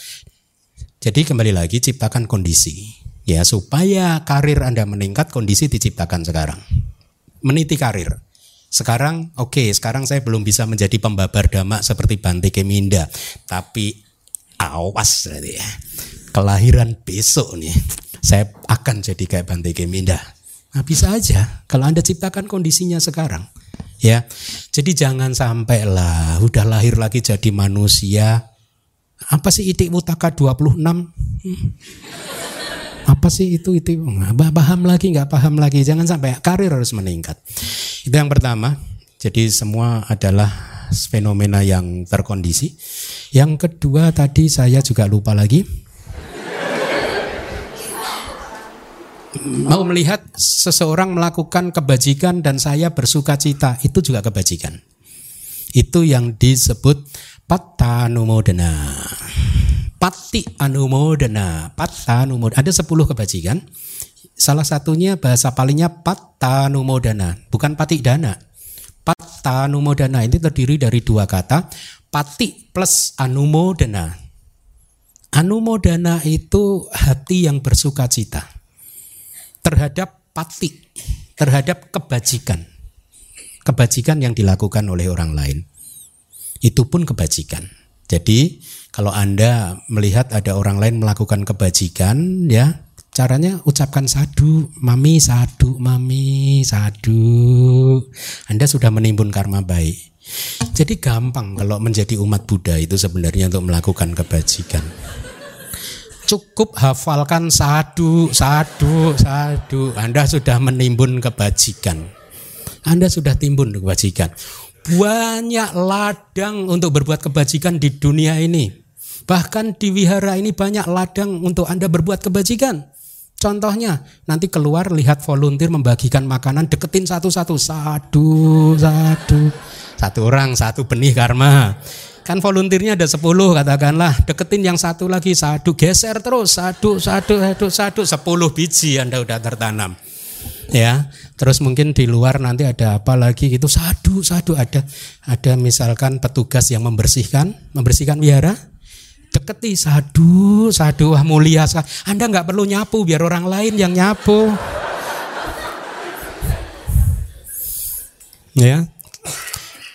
Jadi kembali lagi ciptakan kondisi ya supaya karir Anda meningkat kondisi diciptakan sekarang. Meniti karir. Sekarang oke, okay, sekarang saya belum bisa menjadi pembabar dhamma seperti Bante Keminda, tapi awas berarti ya. Kelahiran besok nih, saya akan jadi kayak Bante Keminda. Nah, bisa aja kalau Anda ciptakan kondisinya sekarang. Ya. Jadi jangan sampai lah udah lahir lagi jadi manusia. Apa sih itik mutaka 26? Hmm. Apa sih itu itu? Paham lagi nggak paham lagi. Jangan sampai karir harus meningkat. Itu yang pertama. Jadi semua adalah fenomena yang terkondisi. Yang kedua tadi saya juga lupa lagi. Mau melihat seseorang melakukan kebajikan dan saya bersuka cita, itu juga kebajikan. Itu yang disebut patanumodana. Pati anumodana, patta anumodana. Ada 10 kebajikan. Salah satunya bahasa palingnya patta anumodana, bukan pati dana. Patta anumodana ini terdiri dari dua kata, pati plus anumodana. Anumodana itu hati yang bersuka cita terhadap pati, terhadap kebajikan. Kebajikan yang dilakukan oleh orang lain. Itu pun kebajikan. Jadi kalau Anda melihat ada orang lain melakukan kebajikan, ya caranya ucapkan sadu, mami sadu, mami sadu. Anda sudah menimbun karma baik. Jadi gampang kalau menjadi umat Buddha itu sebenarnya untuk melakukan kebajikan. Cukup hafalkan sadu, sadu, sadu. Anda sudah menimbun kebajikan. Anda sudah timbun kebajikan. Banyak ladang untuk berbuat kebajikan di dunia ini. Bahkan di wihara ini banyak ladang untuk Anda berbuat kebajikan. Contohnya, nanti keluar lihat volunteer membagikan makanan, deketin satu-satu, satu, satu, satu orang, satu benih karma. Kan volunteernya ada sepuluh katakanlah, deketin yang satu lagi, satu, geser terus, satu, satu, satu, satu, sepuluh biji Anda udah tertanam. Ya, terus mungkin di luar nanti ada apa lagi gitu, satu, satu ada, ada misalkan petugas yang membersihkan, membersihkan wihara, deketi sadu sadu wah mulia Anda nggak perlu nyapu biar orang lain yang nyapu. Ya.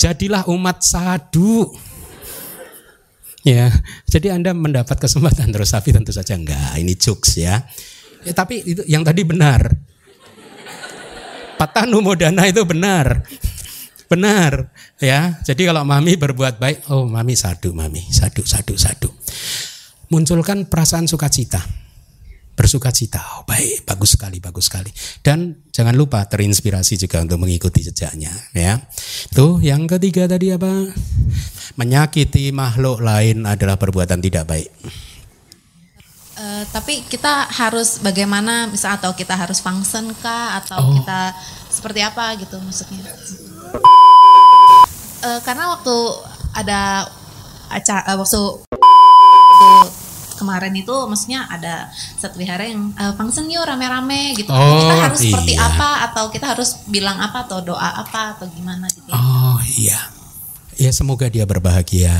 Jadilah umat sadu ya. Jadi Anda mendapat kesempatan terus tapi tentu saja enggak ini jokes ya, ya tapi itu yang tadi benar. Patanu modana itu benar Benar, ya. Jadi kalau mami berbuat baik, oh mami sadu, mami sadu, sadu, sadu. Munculkan perasaan sukacita, bersukacita. Oh, baik, bagus sekali, bagus sekali. Dan jangan lupa terinspirasi juga untuk mengikuti jejaknya, ya. Tuh, yang ketiga tadi apa? Menyakiti makhluk lain adalah perbuatan tidak baik. Uh, tapi kita harus bagaimana, misal atau kita harus function kah, atau oh. kita seperti apa gitu maksudnya? Uh, karena waktu ada acara uh, waktu kemarin itu maksudnya ada satu wihara yang uh, function yuk rame-rame gitu. Oh, kita harus iya. seperti apa atau kita harus bilang apa atau doa apa atau gimana gitu. Oh iya. Ya semoga dia berbahagia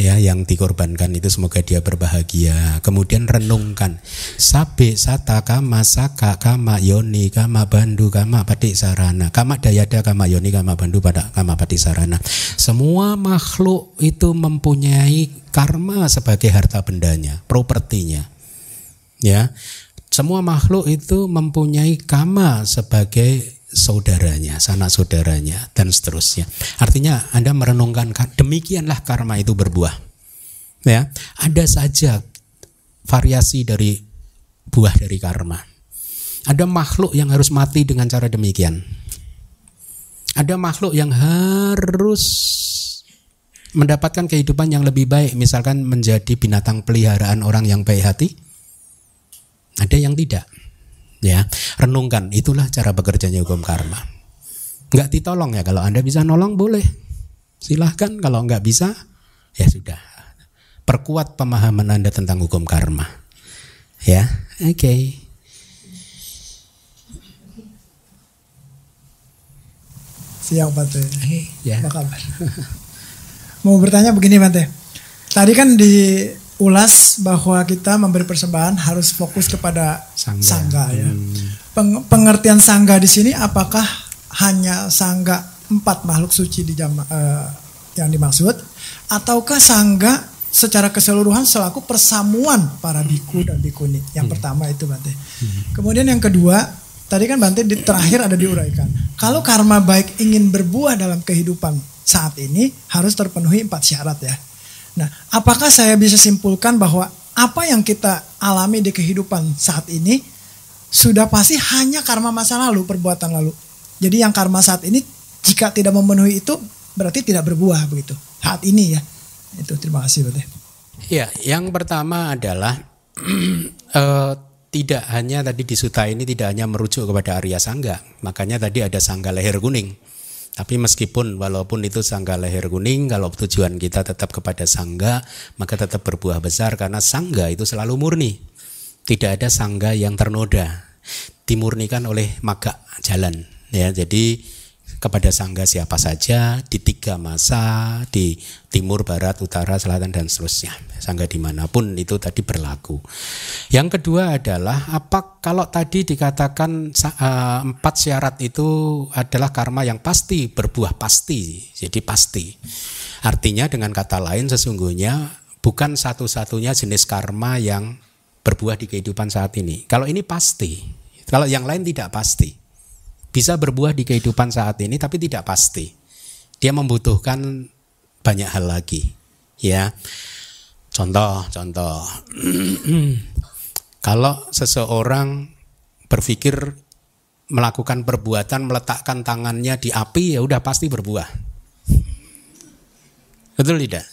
ya yang dikorbankan itu semoga dia berbahagia. Kemudian renungkan sabe sata kama saka kama yoni kama bandu kama patik sarana kama dayada kama yoni kama bandu pada kama patik sarana. Semua makhluk itu mempunyai karma sebagai harta bendanya, propertinya. Ya. Semua makhluk itu mempunyai kama sebagai saudaranya, sanak saudaranya, dan seterusnya. Artinya Anda merenungkan demikianlah karma itu berbuah. Ya, ada saja variasi dari buah dari karma. Ada makhluk yang harus mati dengan cara demikian. Ada makhluk yang harus mendapatkan kehidupan yang lebih baik, misalkan menjadi binatang peliharaan orang yang baik hati. Ada yang tidak ya renungkan itulah cara bekerjanya hukum karma. Nggak ditolong ya kalau anda bisa nolong boleh. Silahkan kalau nggak bisa ya sudah. Perkuat pemahaman anda tentang hukum karma. Ya oke. Okay. siang Bante ya. apa kabar mau bertanya begini Bante tadi kan di ulas bahwa kita memberi persembahan harus fokus kepada sangga, sangga ya. Hmm. Peng, pengertian sangga di sini apakah hanya sangga empat makhluk suci di jama, uh, yang dimaksud ataukah sangga secara keseluruhan selaku persamuan para biku dan bikuni. Yang hmm. pertama itu Bante. Hmm. Kemudian yang kedua, tadi kan Bante di terakhir ada diuraikan. Kalau karma baik ingin berbuah dalam kehidupan saat ini harus terpenuhi empat syarat ya. Nah, apakah saya bisa simpulkan bahwa apa yang kita alami di kehidupan saat ini sudah pasti hanya karma masa lalu, perbuatan lalu. Jadi yang karma saat ini jika tidak memenuhi itu berarti tidak berbuah begitu. Saat ini ya. Itu terima kasih Bete. Ya, yang pertama adalah uh, tidak hanya tadi di suta ini tidak hanya merujuk kepada Arya Sangga, makanya tadi ada Sangga leher kuning. Tapi meskipun walaupun itu sangga leher kuning, kalau tujuan kita tetap kepada sangga, maka tetap berbuah besar karena sangga itu selalu murni. Tidak ada sangga yang ternoda, dimurnikan oleh maga jalan. Ya, jadi kepada sangga siapa saja di tiga masa di timur, barat, utara, selatan dan seterusnya. Sangga di mana pun itu tadi berlaku. Yang kedua adalah apa kalau tadi dikatakan uh, empat syarat itu adalah karma yang pasti berbuah pasti, jadi pasti. Artinya dengan kata lain sesungguhnya bukan satu-satunya jenis karma yang berbuah di kehidupan saat ini. Kalau ini pasti, kalau yang lain tidak pasti bisa berbuah di kehidupan saat ini tapi tidak pasti. Dia membutuhkan banyak hal lagi. Ya. Contoh, contoh. Kalau seseorang berpikir melakukan perbuatan meletakkan tangannya di api ya udah pasti berbuah. Betul tidak?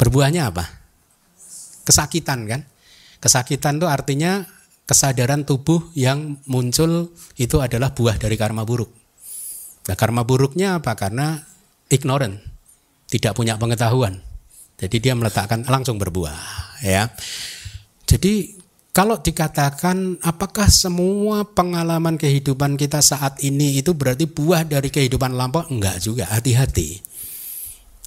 Berbuahnya apa? Kesakitan kan? Kesakitan itu artinya kesadaran tubuh yang muncul itu adalah buah dari karma buruk. Nah, karma buruknya apa? Karena ignorant, tidak punya pengetahuan. Jadi dia meletakkan langsung berbuah, ya. Jadi kalau dikatakan apakah semua pengalaman kehidupan kita saat ini itu berarti buah dari kehidupan lampau? Enggak juga, hati-hati.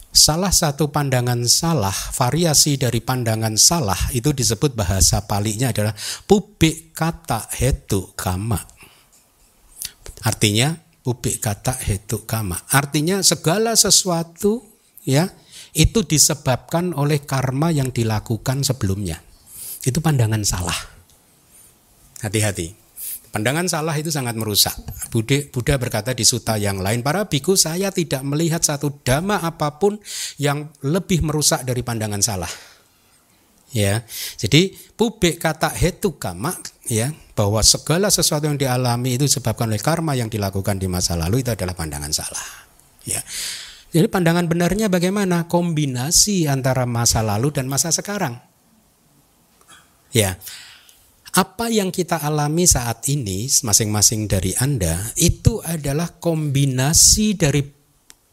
Salah satu pandangan salah, variasi dari pandangan salah itu disebut bahasa palinya adalah pubik kata hetu kama. Artinya pubik kata hetu kama. Artinya segala sesuatu ya itu disebabkan oleh karma yang dilakukan sebelumnya. Itu pandangan salah. Hati-hati. Pandangan salah itu sangat merusak. Buddha, berkata di suta yang lain, para biku saya tidak melihat satu dhamma apa pun yang lebih merusak dari pandangan salah. Ya, jadi publik kata hetu kama ya bahwa segala sesuatu yang dialami itu disebabkan oleh karma yang dilakukan di masa lalu itu adalah pandangan salah. Ya. Jadi pandangan benarnya bagaimana? Kombinasi antara masa lalu dan masa sekarang. Ya apa yang kita alami saat ini masing-masing dari Anda itu adalah kombinasi dari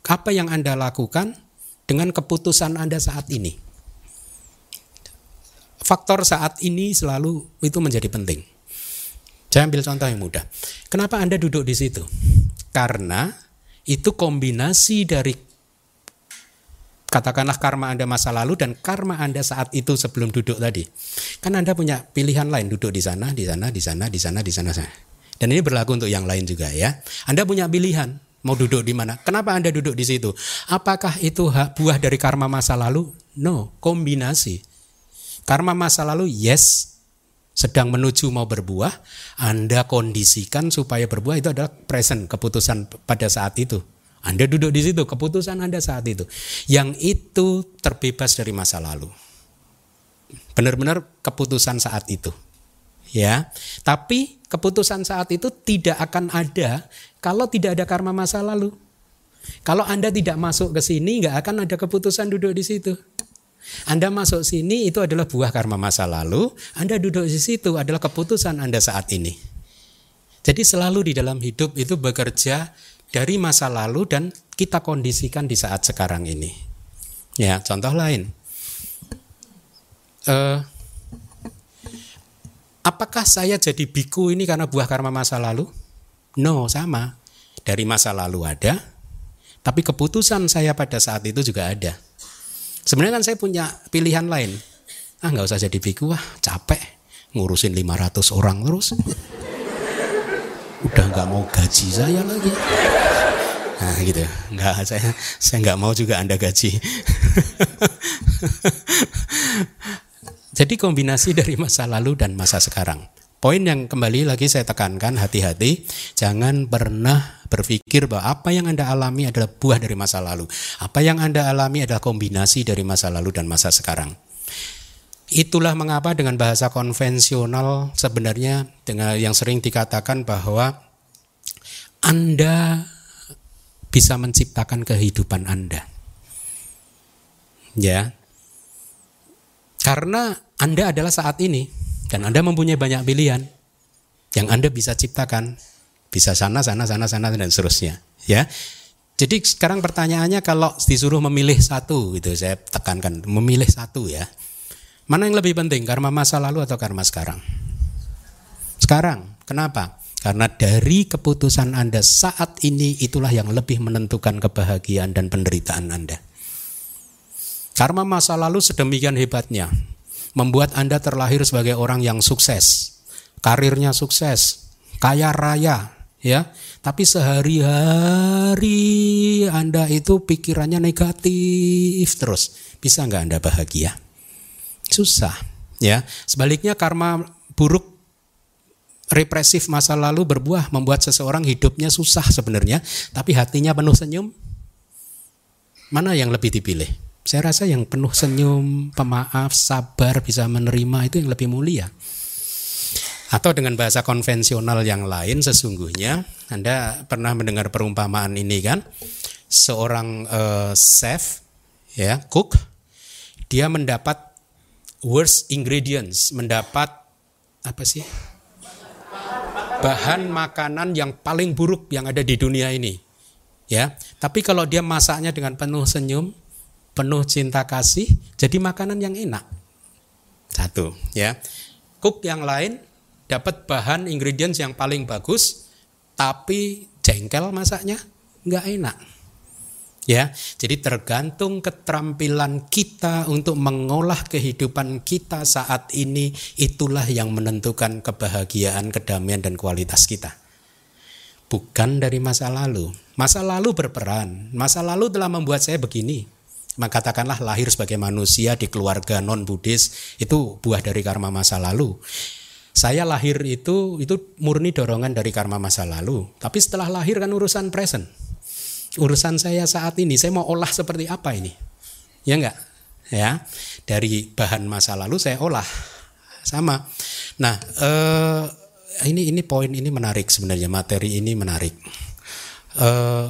apa yang Anda lakukan dengan keputusan Anda saat ini. Faktor saat ini selalu itu menjadi penting. Saya ambil contoh yang mudah. Kenapa Anda duduk di situ? Karena itu kombinasi dari katakanlah karma Anda masa lalu dan karma Anda saat itu sebelum duduk tadi. Kan Anda punya pilihan lain duduk di sana, di sana, di sana, di sana, di sana. Dan ini berlaku untuk yang lain juga ya. Anda punya pilihan mau duduk di mana. Kenapa Anda duduk di situ? Apakah itu buah dari karma masa lalu? No, kombinasi. Karma masa lalu yes, sedang menuju mau berbuah, Anda kondisikan supaya berbuah itu adalah present, keputusan pada saat itu. Anda duduk di situ, keputusan Anda saat itu. Yang itu terbebas dari masa lalu. Benar-benar keputusan saat itu. Ya, tapi keputusan saat itu tidak akan ada kalau tidak ada karma masa lalu. Kalau Anda tidak masuk ke sini, nggak akan ada keputusan duduk di situ. Anda masuk sini itu adalah buah karma masa lalu, Anda duduk di situ adalah keputusan Anda saat ini. Jadi selalu di dalam hidup itu bekerja dari masa lalu dan kita kondisikan di saat sekarang ini. Ya, contoh lain. Uh, apakah saya jadi biku ini karena buah karma masa lalu? No, sama. Dari masa lalu ada, tapi keputusan saya pada saat itu juga ada. Sebenarnya kan saya punya pilihan lain. Ah nggak usah jadi biku, wah capek ngurusin 500 orang terus udah nggak mau gaji saya lagi. Nah gitu. Nggak saya saya nggak mau juga anda gaji. Jadi kombinasi dari masa lalu dan masa sekarang. Poin yang kembali lagi saya tekankan hati-hati. Jangan pernah berpikir bahwa apa yang anda alami adalah buah dari masa lalu. Apa yang anda alami adalah kombinasi dari masa lalu dan masa sekarang Itulah mengapa dengan bahasa konvensional sebenarnya dengan yang sering dikatakan bahwa Anda bisa menciptakan kehidupan Anda. Ya. Karena Anda adalah saat ini dan Anda mempunyai banyak pilihan yang Anda bisa ciptakan, bisa sana sana sana sana dan seterusnya, ya. Jadi sekarang pertanyaannya kalau disuruh memilih satu gitu saya tekankan memilih satu ya. Mana yang lebih penting karma masa lalu atau karma sekarang? Sekarang. Kenapa? Karena dari keputusan Anda saat ini itulah yang lebih menentukan kebahagiaan dan penderitaan Anda. Karma masa lalu sedemikian hebatnya membuat Anda terlahir sebagai orang yang sukses, karirnya sukses, kaya raya, ya. Tapi sehari-hari Anda itu pikirannya negatif terus. Bisa nggak Anda bahagia? Susah, ya. Sebaliknya karma buruk represif masa lalu berbuah membuat seseorang hidupnya susah sebenarnya, tapi hatinya penuh senyum. Mana yang lebih dipilih? Saya rasa yang penuh senyum, pemaaf, sabar, bisa menerima itu yang lebih mulia. Atau dengan bahasa konvensional yang lain sesungguhnya Anda pernah mendengar perumpamaan ini kan? Seorang uh, chef ya, cook dia mendapat worst ingredients, mendapat apa sih? bahan makanan yang paling buruk yang ada di dunia ini. Ya, tapi kalau dia masaknya dengan penuh senyum, penuh cinta kasih, jadi makanan yang enak. Satu, ya. Cook yang lain dapat bahan ingredients yang paling bagus tapi jengkel masaknya nggak enak ya jadi tergantung keterampilan kita untuk mengolah kehidupan kita saat ini itulah yang menentukan kebahagiaan kedamaian dan kualitas kita. Bukan dari masa lalu. Masa lalu berperan. Masa lalu telah membuat saya begini. Maka katakanlah lahir sebagai manusia di keluarga non Buddhis itu buah dari karma masa lalu. Saya lahir itu itu murni dorongan dari karma masa lalu. Tapi setelah lahir kan urusan present. Urusan saya saat ini, saya mau olah seperti apa ini? Ya enggak? Ya. Dari bahan masa lalu saya olah. Sama. Nah, eh, ini ini poin ini menarik sebenarnya materi ini menarik. Eh,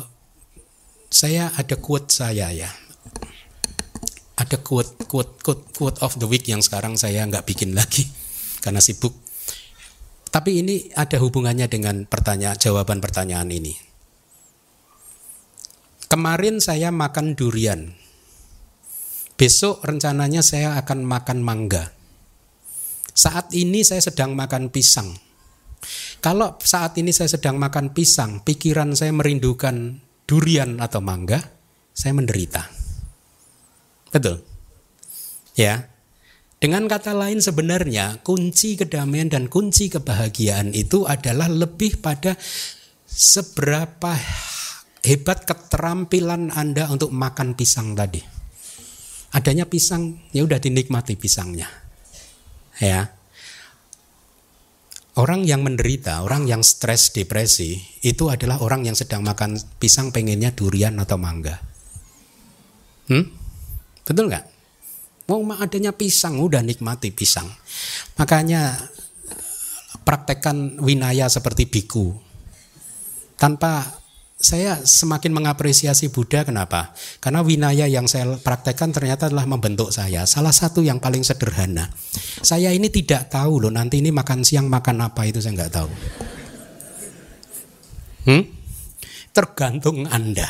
saya ada quote saya ya. Ada quote quote quote quote of the week yang sekarang saya nggak bikin lagi karena sibuk tapi ini ada hubungannya dengan pertanyaan jawaban pertanyaan ini. Kemarin saya makan durian. Besok rencananya saya akan makan mangga. Saat ini saya sedang makan pisang. Kalau saat ini saya sedang makan pisang, pikiran saya merindukan durian atau mangga, saya menderita. Betul? Ya. Dengan kata lain sebenarnya kunci kedamaian dan kunci kebahagiaan itu adalah lebih pada seberapa hebat keterampilan Anda untuk makan pisang tadi. Adanya pisang, ya udah dinikmati pisangnya. Ya. Orang yang menderita, orang yang stres depresi, itu adalah orang yang sedang makan pisang pengennya durian atau mangga. Hmm? Betul nggak? Mau adanya pisang, udah nikmati pisang. Makanya praktekkan winaya seperti biku. Tanpa saya semakin mengapresiasi Buddha kenapa? Karena winaya yang saya praktekkan ternyata adalah membentuk saya. Salah satu yang paling sederhana. Saya ini tidak tahu loh nanti ini makan siang makan apa itu saya nggak tahu. Hmm? Tergantung Anda.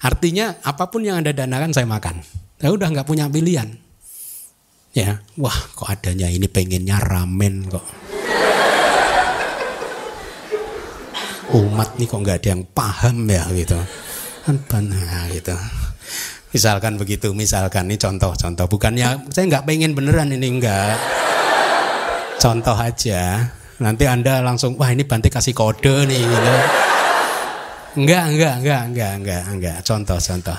Artinya apa pun yang Anda danakan saya makan. Saya udah nggak punya pilihan. Ya, wah kok adanya ini pengennya ramen kok. Umat nih kok nggak ada yang paham ya gitu. Kan nah, gitu. Misalkan begitu, misalkan ini contoh-contoh. Bukannya saya nggak pengen beneran ini enggak. Contoh aja. Nanti Anda langsung, wah ini Bante kasih kode nih gitu. Enggak, enggak, enggak, enggak, enggak, enggak. Contoh, contoh.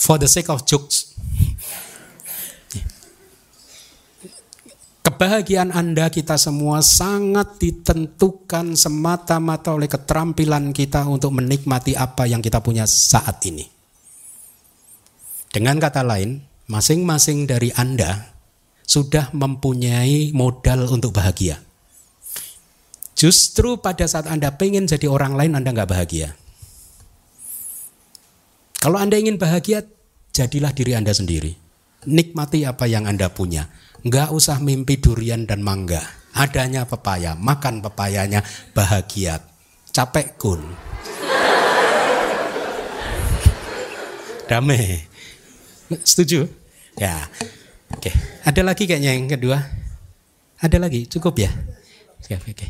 For the sake of jokes, Kebahagiaan Anda kita semua sangat ditentukan semata-mata oleh keterampilan kita untuk menikmati apa yang kita punya saat ini. Dengan kata lain, masing-masing dari Anda sudah mempunyai modal untuk bahagia. Justru pada saat Anda pengen jadi orang lain, Anda nggak bahagia. Kalau Anda ingin bahagia, jadilah diri Anda sendiri. Nikmati apa yang Anda punya Nggak usah mimpi durian dan mangga. Adanya pepaya, makan pepayanya bahagia. Capek kun. damai. Setuju? Ya. Oke. Ada lagi kayaknya yang kedua. Ada lagi, cukup ya? Oke, oke.